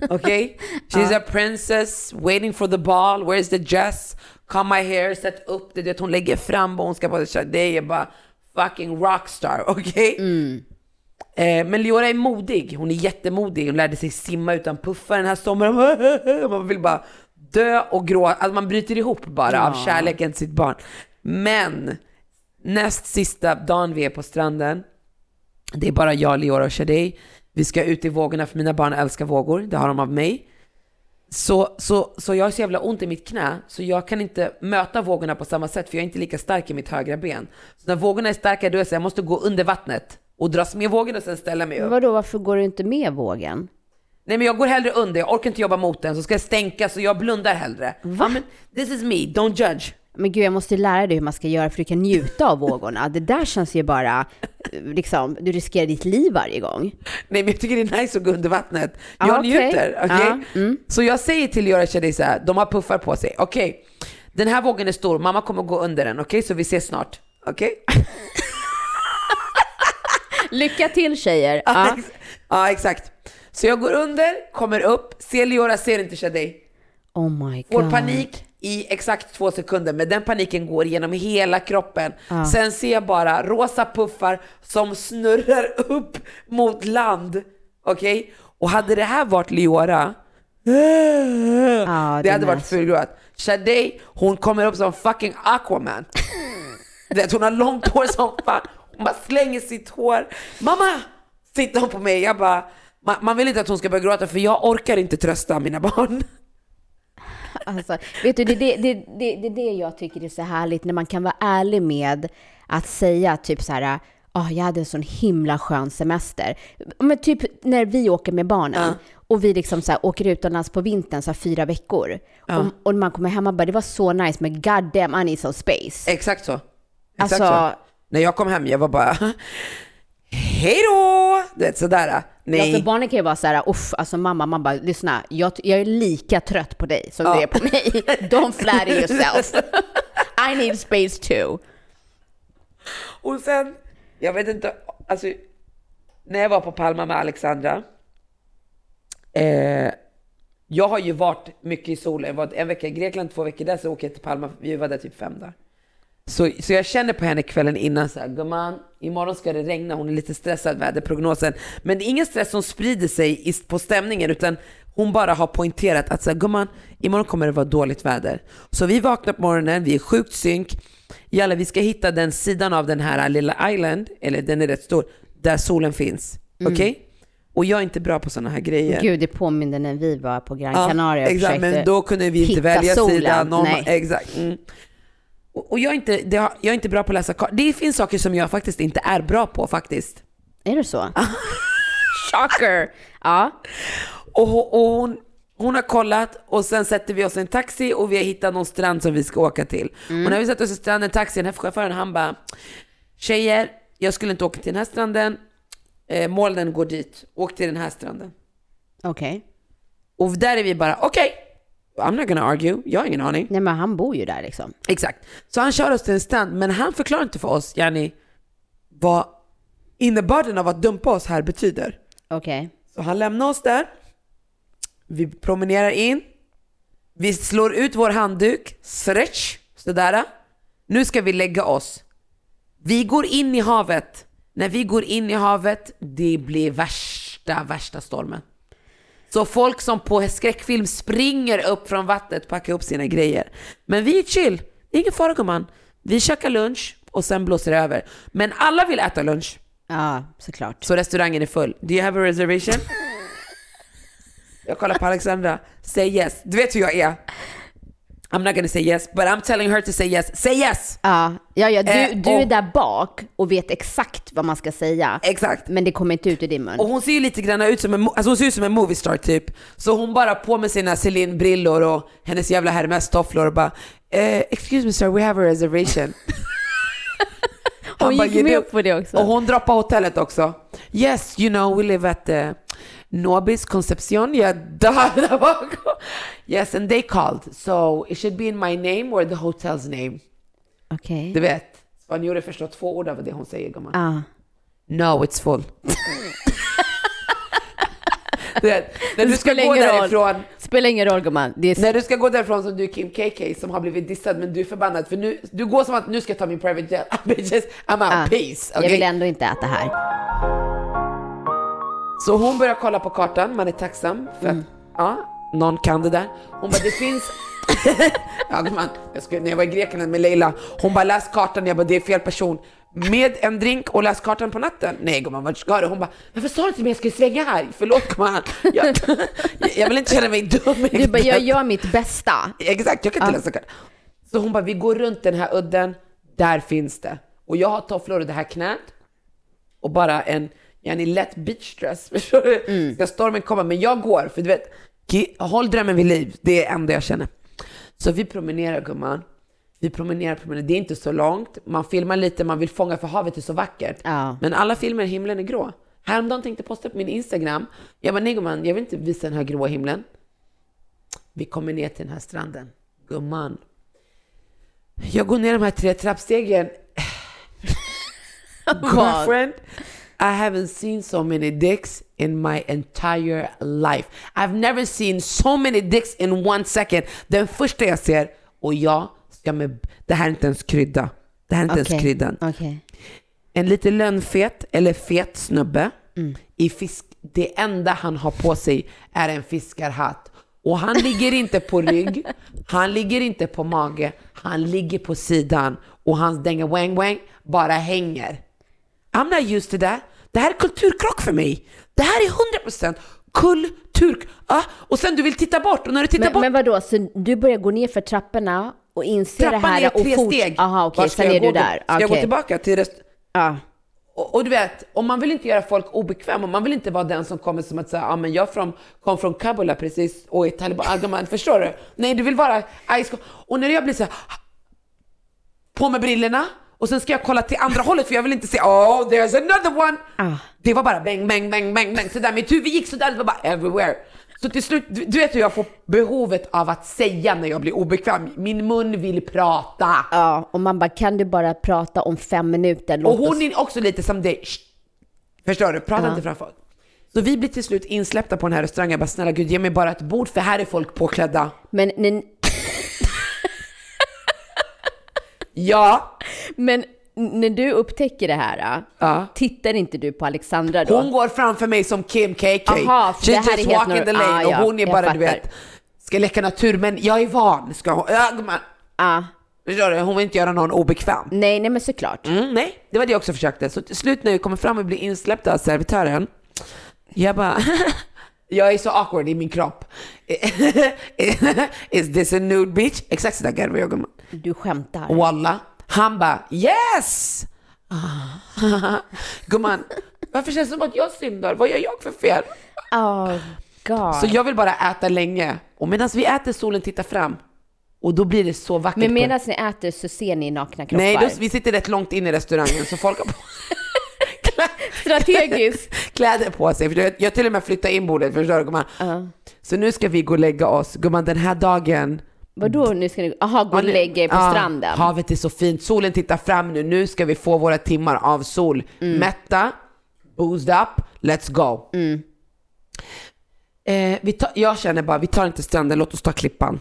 Okej? <laughs> She's a princess waiting for the ball, where's the dress? Come my hair, sätt upp det, du vet, hon lägger fram och hon ska på det, det är bara fucking rockstar, <laughs> okej? Eh, men Leora är modig, hon är jättemodig, hon lärde sig simma utan puffar den här sommaren. <laughs> Man vill bara dö och gråta, alltså man bryter ihop bara av kärleken till sitt barn. Men näst sista dagen vi är på stranden, det är bara jag, Leora och Shadej. Vi ska ut i vågorna för mina barn älskar vågor, det har de av mig. Så, så, så jag har så jävla ont i mitt knä, så jag kan inte möta vågorna på samma sätt, för jag är inte lika stark i mitt högra ben. Så när vågorna är starka, då är det så jag måste gå under vattnet och dras med vågen och sen ställa mig upp. Vadå, varför går du inte med vågen? Nej men jag går hellre under, jag orkar inte jobba mot den, så ska jag stänka så jag blundar hellre. Ja, men, this is me, don't judge. Men gud, jag måste lära dig hur man ska göra för att du kan njuta av vågorna. Det där känns ju bara, eh, liksom, du riskerar ditt liv varje gång. Nej men jag tycker det är nice att gå under vattnet. Jag Ja, okej. njuter, okej? Ja, mm. Så jag säger till Göra Shadi så här, de har puffar på sig, okej? Den här vågen är stor, mamma kommer gå under den, okej? Så vi ses snart, okej? <laughs> Lycka till tjejer! Ja. Ja. ex- ja exakt. Så jag går under, kommer upp, ser Leora, ser inte Shadi. Oh my Får god. panik i exakt två sekunder, men den paniken går genom hela kroppen. Sen ser jag bara rosa puffar som snurrar upp mot land. Okej? Och hade det här varit Leora, det den hade varit fullgråt. Shadej, hon kommer upp som fucking Aquaman. <laughs> Du vet, hon har långt hår som fan. Hon bara slänger sitt hår. Mamma! Sitter hon på mig. Jag bara, man, man vill inte att hon ska börja gråta för jag orkar inte trösta mina barn. <laughs> Alltså, vet du, det är det, det, det, det jag tycker är så härligt, när man kan vara ärlig med att säga typ så här, ah, jag hade en sån himla skön semester. Men typ när vi åker med barnen och vi liksom så här, åker utomlands på vintern, så här, fyra veckor. Och, och när man kommer hem och bara, det var så nice, men god damn, I need some space. Exakt så. Exakt Alltså- så. När jag kom hem, jag var bara Hej då! Du vet sådär. Nej. Ja, för barnen kan ju vara så här, uff, alltså mamma, man bara, lyssna, jag, jag är lika trött på dig som Ja. du är på mig. <laughs> Don't flatter yourself. I need space too. Och sen, jag vet inte, alltså när jag var på Palma med Alexandra, eh, jag har ju varit mycket i solen, jag var en vecka i Grekland, två veckor där, så åker jag till Palma, vi var där typ fem dagar. Så, så jag känner på henne kvällen innan så här, gumman, imorgon ska det regna, hon är lite stressad väderprognosen. Men det är ingen stress som sprider sig på stämningen, utan hon bara har poängterat att så här, gumman, imorgon kommer det vara dåligt väder. Så vi vaknar på morgonen, vi är sjukt synk. Jalla, vi ska hitta den sidan av den här lilla island, eller den är rätt stor, där solen finns. Okej? Och jag är inte bra på sådana här grejer. Gud, det påminner när vi var på Gran Ja, Canaria och exakt, men då kunde vi inte välja solen. sida. Någon, Nej. Exakt. Mm. Och, och jag, är inte, det jag är inte bra på att läsa kartor. Det finns saker som jag faktiskt inte är bra på faktiskt. Är det så? <laughs> Shocker! Ja. Och, ho- och hon, hon har kollat och sen sätter vi oss i en taxi och vi har hittat någon strand som vi ska åka till. Och när vi sätter oss i stranden, taxin, chauffören han bara Tjejer, jag skulle inte åka till den här stranden. Eh, molnen går dit. Åk till den här stranden. Okej. Och där är vi bara, okej, I'm not gonna argue, jag har ingen aning. Nej, men han bor ju där liksom. Exakt. Så han kör oss till en strand, men han förklarar inte för oss, yani, vad innebörden av att dumpa oss här betyder. Okej. Så han lämnar oss där, vi promenerar in, vi slår ut vår handduk, stretch, sådär. Nu ska vi lägga oss. Vi går in i havet. När vi går in i havet, det blir värsta, värsta stormen. Så folk som på skräckfilm springer upp från vattnet packar upp sina grejer. Men vi är chill, det är ingen fara gumman. Vi käkar lunch och sen blåser det över. Men alla vill äta lunch, Ja, såklart. så restaurangen är full. Do you have a reservation? <laughs> Jag kollar på Alexandra, say yes. Du vet hur jag är. I'm not gonna say yes, but I'm telling her to say yes. Say yes! Ja, ja, ja du, Eh, du är och- där bak och vet exakt vad man ska säga. Exakt. Men det kommer inte ut ur din mun. Och hon ser ju lite grann ut som en, alltså hon ser ut som en moviestar typ. Så hon bara på med sina Celine-brillor och hennes jävla Hermes-tofflor och bara eh, “Excuse me sir, we have a reservation”. <laughs> Hon gick "You med do?" på det också. Och hon droppar hotellet också. “Yes, you know, we live at uh, Nobis Concepcion”. Jag dör där bakom. “Yes, and they called, so it should be in my name or the hotel's name”. Okej. Du vet, spanjorer förstår två ord av det hon säger gumman. Ja. No, it's full. <laughs> du vet, när du ska gå roll. därifrån, Spelar ingen roll gumman. När du ska gå därifrån som du är Kim KK som har blivit dissad men du är förbannad för nu, du går som att nu ska jag ta min private jet. Bitches, <laughs> I'm out, Ja. peace. Jag okej? vill ändå inte äta här. Så hon börjar kolla på kartan, man är tacksam för Mm. att ja, någon kan det där. Hon bara, det finns... <laughs> ja, man, jag skulle, när jag var i Grekland med Leila, hon bara läs kartan, jag bara det är fel person. Med en drink och läs kartan på natten. Nej gumman, vart ska du? Hon bara, varför sa du till mig jag skulle svänga här? Förlåt gumman. Jag, <laughs> jag vill inte känna mig dum. Du bara, jag gör mitt bästa. Exakt, jag kan inte läsa kartan. Så hon bara, vi går runt den här udden, där finns det. Och jag har tofflor i det här knät och bara en, en lätt beachdress. <laughs> Förstår du? Ska stormen komma? Men jag går, för du vet, håll drömmen vid liv. Det är det enda jag känner. Så vi promenerar gumman. Vi promenerar, promenerar. Det är inte så långt. Man filmar lite, man vill fånga för havet är så vackert. Ja. Men alla filmer, himlen är grå. Häromdagen tänkte jag posta på min Instagram. Jag bara, nej gumman, jag vill inte visa den här gråa himlen. Vi kommer ner till den här stranden. Gumman. Jag går ner de här tre trappstegen. <laughs> Girlfriend, <laughs> I haven't seen so many dicks in my entire life. I've never seen so many dicks in one second. Den första jag ser, och jag ska med... Det här är inte ens krydda. Det här är inte ens Okej. kryddan. Okej. En lite lönnfet eller fet snubbe Mm. i fisk. Det enda han har på sig är en fiskarhatt. Och han ligger inte på rygg, <laughs> han ligger inte på mage, han ligger på sidan och hans dänga wang wang bara hänger. I'm not used to that. Det här är kulturkrock för mig. Det här är 100% kultur... Ah, och sen du vill titta bort och när du tittar Men, bort men vadå, så du börjar gå ner för trapporna och inser det Trappan här är och tre fort... steg. Aha, okej, ska sen jag är du där. Ska jag gå tillbaka till rest... Ja. Och, och du vet, om man vill inte göra folk obekväma, man vill inte vara den som kommer som att säga, ah, men jag från, kom från Kabul precis och är taliban, ah, man, förstår du? Nej, du vill vara Och när jag blir så här, på med brillorna och sen ska jag kolla till andra hållet för jag vill inte se, oh there's another one. Ah. Det var bara bang, bang, bang, bang, bang, sådär, mitt huvud gick sådär, det var bara everywhere. Så till slut, du, du vet hur jag får behovet av att säga när jag blir obekväm, min mun vill prata. Ja, och man bara, kan du bara prata om fem minuter? Låt Och hon oss... är också lite som dig. Förstår du? Prata inte framför. Så vi blir till slut insläppta på den här restaurangen. Jag bara, snälla gud, ge mig bara ett bord för här är folk påklädda. Men, men, Ja, men när du upptäcker det här, Ja. tittar inte du på Alexandra då? hon går framför mig som Kim KK. Aha, She det just walk in the lane Ah, ja, och hon är bara, du vet, ska leka natur. Men jag är van. Ska hon, ja. Ja. Förstår du? Hon vill inte göra någon obekväm. Nej, nej men såklart. Mm, nej, det var det jag också försökte. Så till slut när vi kommer fram och blir insläppta av servitören, jag bara, <laughs> jag är så awkward i min kropp. <laughs> Is this a nude beach? Exakt sådär garvar jag gumman. Du skämtar. Walla. Han bara, yes! <laughs> Gumman, varför känns det som att jag syndar? Vad gör jag för fel? Oh god. Så jag vill bara äta länge. Och medan vi äter solen tittar fram. Och då blir det så vackert. Men medan ni äter så ser ni nakna kroppar? Nej, då, vi sitter rätt långt in i restaurangen så folk har på <laughs> Strategiskt. <laughs> kläder på sig. För jag, jag till och med flyttar in bordet, förstår du gumman? Så nu ska vi gå och lägga oss. Gumman, den här dagen... Vadå, nu ska ni, aha, gå och lägga er på Ja, stranden? Havet är så fint, solen tittar fram nu. Nu ska vi få våra timmar av sol. Mm. Mätta, boozed up, let's go. Eh, vi tar, jag känner bara, vi tar inte stranden, låt oss ta klippan.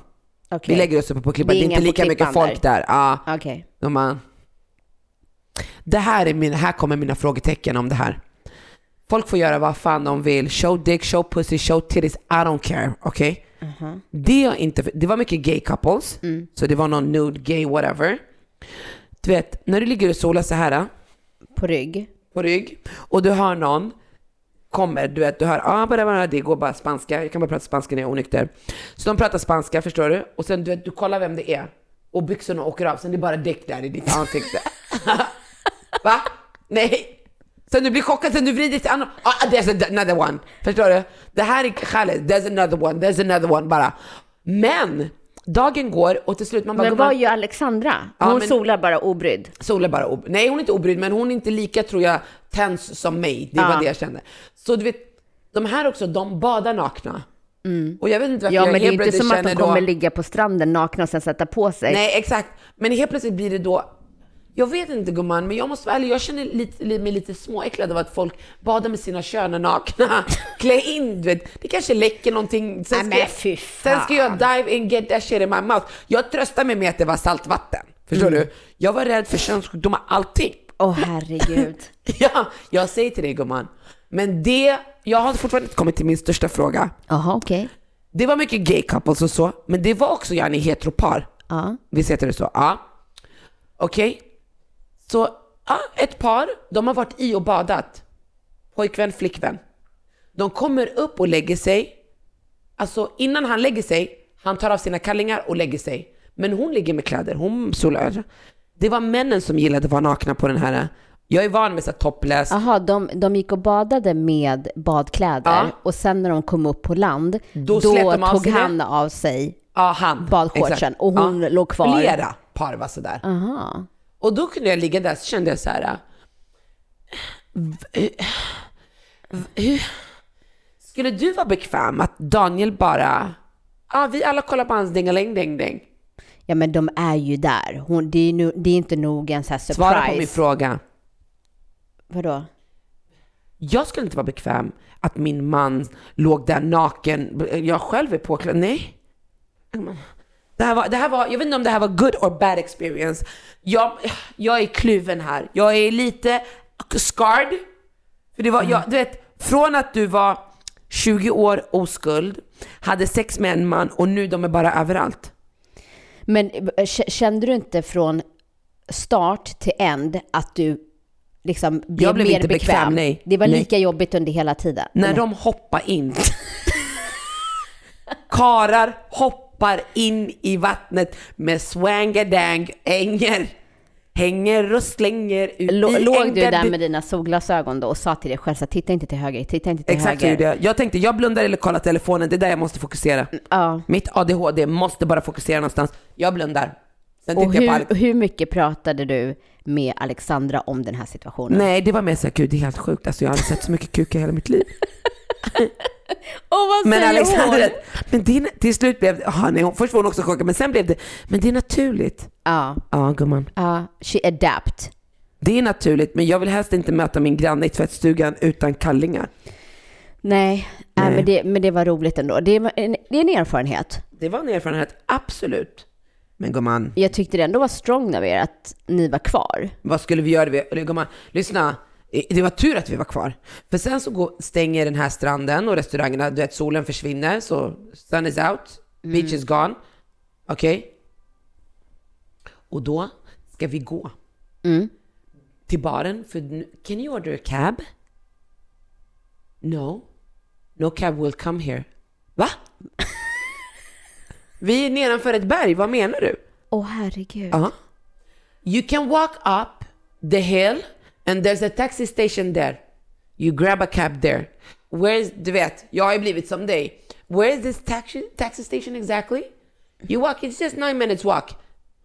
Okej. Vi lägger oss uppe på klippan. Det Det är är, inte lika mycket folk där. Ja. Okej. Gumman. Det här, är min, här kommer mina frågetecken om det här. Folk får göra vad fan de vill. Show dick, show pussy, show titties. I don't care. Okej? Det, jag inte, det var mycket gay couples. Så det var någon nude, gay, whatever. Du vet, när du ligger och solar så här På rygg? på rygg och du har någon kommer, du vet, du hör, ah, bara, bara, det går bara spanska, jag kan bara prata spanska när jag är onykter. Så de pratar spanska, förstår du? Och sen du vet, du kollar vem det är. Och byxorna åker av, sen det är bara däck där i ditt ansikte. <laughs> Va? Nej. Sen du blir chockad, sen du vrider till annan, ah, there's another one. Förstår du? Det här är Khaled, there's another one, there's another one bara. Men, dagen går och till slut man bara, Men "Gumman, vad gör Alexandra? Ja, Hon men- solar bara obrydd. Sol är bara ob- Nej, hon är inte obrydd, men hon är inte lika, tror jag, tens som mig. Det var Ja. det jag kände. Så du vet, de här också, de badar nakna. Och jag vet inte varför Ja, jag men det är inte som att de kommer då... ligga på stranden nakna och sen sätta på sig. Nej, exakt. Men helt plötsligt blir det då... Jag vet inte gumman, men jag måste vara ärlig, jag känner lite, mig lite småäcklad av att folk badar med sina köner nakna. <laughs> Klä in, du vet. Det kanske läcker någonting. Sen Nej, ska, men jag, sen ska jag dive in, get that shit in my mouth. Jag tröstar mig med att det var saltvatten. Förstår Mm. du? Jag var rädd för könssjukdomar, allting. Åh herregud. <laughs> Ja, jag säger till dig gumman. Men det, jag har fortfarande inte kommit till min största fråga. Jaha, okej. Det var mycket gay couples och så, men det var också gärna heteropar. Ja. Visst heter det så? Ja. Okej. Så, ja, ett par, de har varit i och badat. Pojkvän, flickvän. De kommer upp och lägger sig. Alltså innan han lägger sig, han tar av sina kallingar och lägger sig. Men hon ligger med kläder, hon solar. Det var männen som gillade att vara nakna på den här. Jag är van med så topless. Jaha, de, de gick och badade med badkläder Ja. och sen när de kom upp på land, Då då, tog han av sig. Ja, han. badshortsen och hon låg kvar. Flera par var sådär. Aha. Och då kunde jag ligga där så kände jag så här. hur- Skulle du vara bekväm att Daniel bara, ja vi alla kollar på hans dingeling ding ding. Ja men de är ju där. Hon, det, är nu, det är inte nog en så här surprise. Svara på min fråga. Vadå? Jag skulle inte vara bekväm att min man låg där naken. Jag själv är påklädd. Nej. Det här, var, det här var, jag vet inte om det här var good or bad experience. Jag, jag är kluven här. Jag är lite scarred. För det var, jag, du vet, från att du var 20 år oskuld, hade sex med en man och nu de är bara överallt. Men eh, kände du inte från start till end att du liksom blev blev mer inte bekväm, bekväm? nej. Det var Nej. lika jobbigt under hela tiden? När Eller? de hoppar in. Karar hoppar in i vattnet med swangadang, hänger, hänger och slänger ut Lå- i Låg du där med dina solglasögon då och sa till dig själv så titta inte till höger, titta inte till Exakt höger? gjorde jag. Jag tänkte, jag blundar eller kollar telefonen, det är där jag måste fokusera. Ja. Mitt ADHD måste bara fokusera någonstans. Jag blundar. Sen Och hur, Alex. hur mycket pratade du med Alexandra om den här situationen? Nej, det var mer såhär, gud det är helt sjukt. Alltså jag har aldrig sett så mycket kuk i hela mitt liv. <laughs> Och vad Men säger Alexandra, hon? men det, till slut blev det, aha, nej, först var hon också chockad, men sen blev det, men det är naturligt. Ja, Ja, gumman. ja, she adapt. Det är naturligt, men jag vill helst inte möta min granne i tvättstugan utan kallingar. Nej, nej. Men, det, men det var roligt ändå. Det, var en, det är en erfarenhet. Det var en erfarenhet, absolut. Men gumman, Jag tyckte det ändå var strong av er att ni var kvar. vad skulle vi göra? Eller gumman, lyssna. Det var tur att vi var kvar. För sen så går, stänger den här stranden och restaurangerna, du vet solen försvinner, så sun is out, beach is gone. Okej? Och då ska vi gå Mm. till baren, för can you order a cab? No. No cab will come here. Va? <laughs> vi är nedanför ett berg, vad menar du? Åh herregud. Ja. You can walk up the hill and there's a taxi station there. You grab a cab there. Where's, du vet, jag har ju blivit som dig. Where is this taxi, taxi station exactly? You walk, it's just nine minutes walk.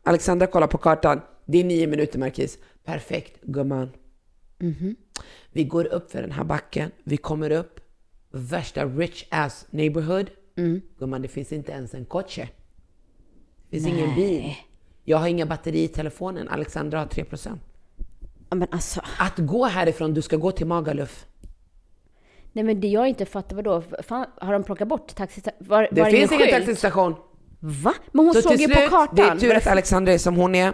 Alexandra kollar på kartan. Det är nio minuter Markis. Perfekt gumman. Vi går upp för den här backen. Vi kommer upp. Värsta rich ass neighborhood. Gumman, det finns inte ens en koche. Det finns ingen bil. Jag har inga batteri i telefonen. Alexandra har 3%. Ja, Men alltså, Att gå härifrån, du ska gå till Magaluf. nej men det jag inte fattar, vadå? Fan, har de plockat bort taxi? Var, Det var finns ingen skylt? taxistation. Va? Men hon Så såg ju på slut, kartan. Det är tur att Alexandra är som hon är.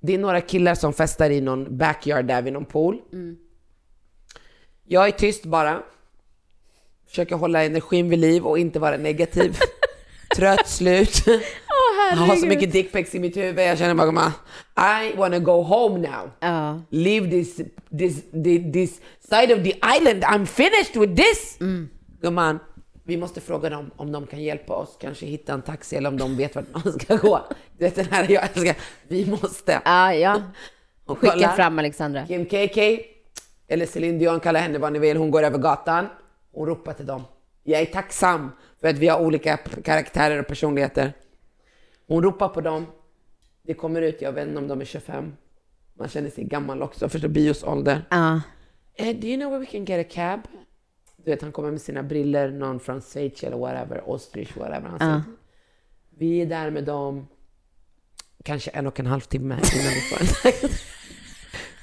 Det är några killar som festar i någon backyard där vid någon pool. Mm. Jag är tyst bara. Försöker hålla energin vid liv och inte vara negativ. <laughs> Trött, slut. Åh Jag har så herregud. mycket dickpics i mitt huvud. Jag känner bara, I wanna go home now. Ja. Leave this, this, this, this side of the island. I'm finished with this! Mm. Gumman, vi måste fråga dem om de kan hjälpa oss, kanske hitta en taxi eller om de vet vart man ska gå. Du vet den här, jag älskar, vi måste. Ja, ja. Och Skicka kolla. fram Alexandra. Kim KK, eller Celine Dion, kalla henne vad ni vill, hon går över gatan. Hon ropar till dem. Jag är tacksam för att vi har olika karaktärer och personligheter. Hon ropar på dem. Det kommer ut, jag vet inte om de är 25. Man känner sig gammal också, förstår bios ålder. Ja. Eh, do you know where we can get a cab? Du vet, han kommer med sina briller, någon från Schweiz eller whatever, Ostrich, whatever. Han säger, vi är där med dem kanske en och en halv timme innan vi får en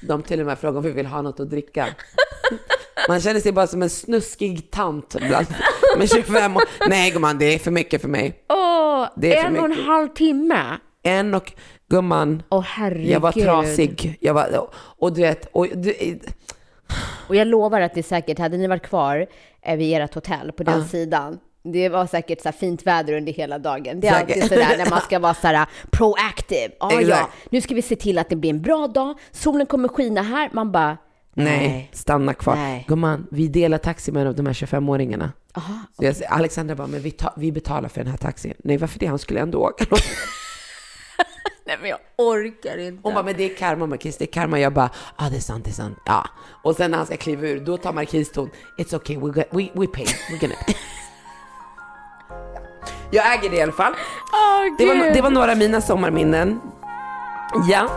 De till och med frågar om vi vill ha något att dricka. Man känner sig bara som en snuskig tant bland, med 25 år. Nej gumman, det är för mycket för mig. Åh, Det är för en och en mycket. halv timme. En och gumman, Åh herregud. jag var trasig. Jag var, och du vet, och, du, Och jag lovar att det säkert, hade ni varit kvar eh, vid ert hotell på den Ja. sidan, det var säkert så här fint väder under hela dagen. Det är Säkert. alltid sådär när man ska vara så här <laughs> proactive. Ah, ja, Exakt. nu ska vi se till att det blir en bra dag. Solen kommer skina här. Man bara, Nej, stanna kvar. Nej. Gumman, vi delar taxi med de här 25-åringarna. aha, Så jag, säger- Alexandra bara, men vi, ta, vi betalar för den här taxin. Nej, varför det? Han skulle ändå åka. <laughs> nej men jag orkar inte. Hon bara, men det är karma Marquis, det är karma. Jag bara, ja ah, det är sant, det är sant. Ja. Och sen när han ska kliva ur, då tar Marquis ton, it's okay, we, got, we, we pay, we're gonna pay. Jag äger det i alla fall. Åh, Det var, det var några av mina sommarminnen. Ja,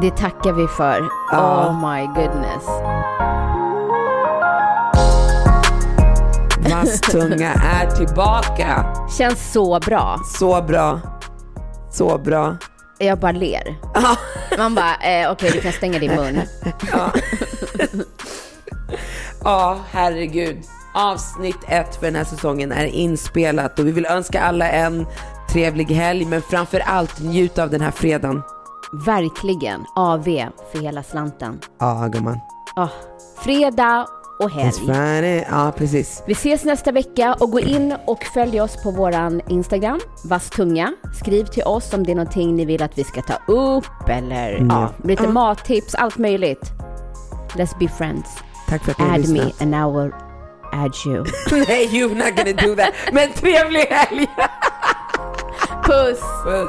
Det tackar vi för. Ja. Oh my goodness. Vasstunga är tillbaka. Känns så bra. Så bra. Så bra. Jag bara ler. Ja. Man bara, eh, okej du kan stänga din mun. Ja, herregud. Avsnitt ett för den här säsongen är inspelat och vi vill önska alla en trevlig helg, men framför allt njut av den här fredagen. Verkligen. AV för hela slanten. Ja, gumman. Ah, fredag och helg. Friday. Ja, precis. Vi ses nästa vecka och gå in och följ oss på våran Instagram, Vasstunga. Skriv till oss om det är någonting ni vill att vi ska ta upp eller Mm. ja, lite mattips, allt möjligt. Let's be friends. Tack för att ni har Add me lyssnat. and now will add you. <laughs> Nej, you're not gonna do that. Men trevlig helg! Puss! Puss.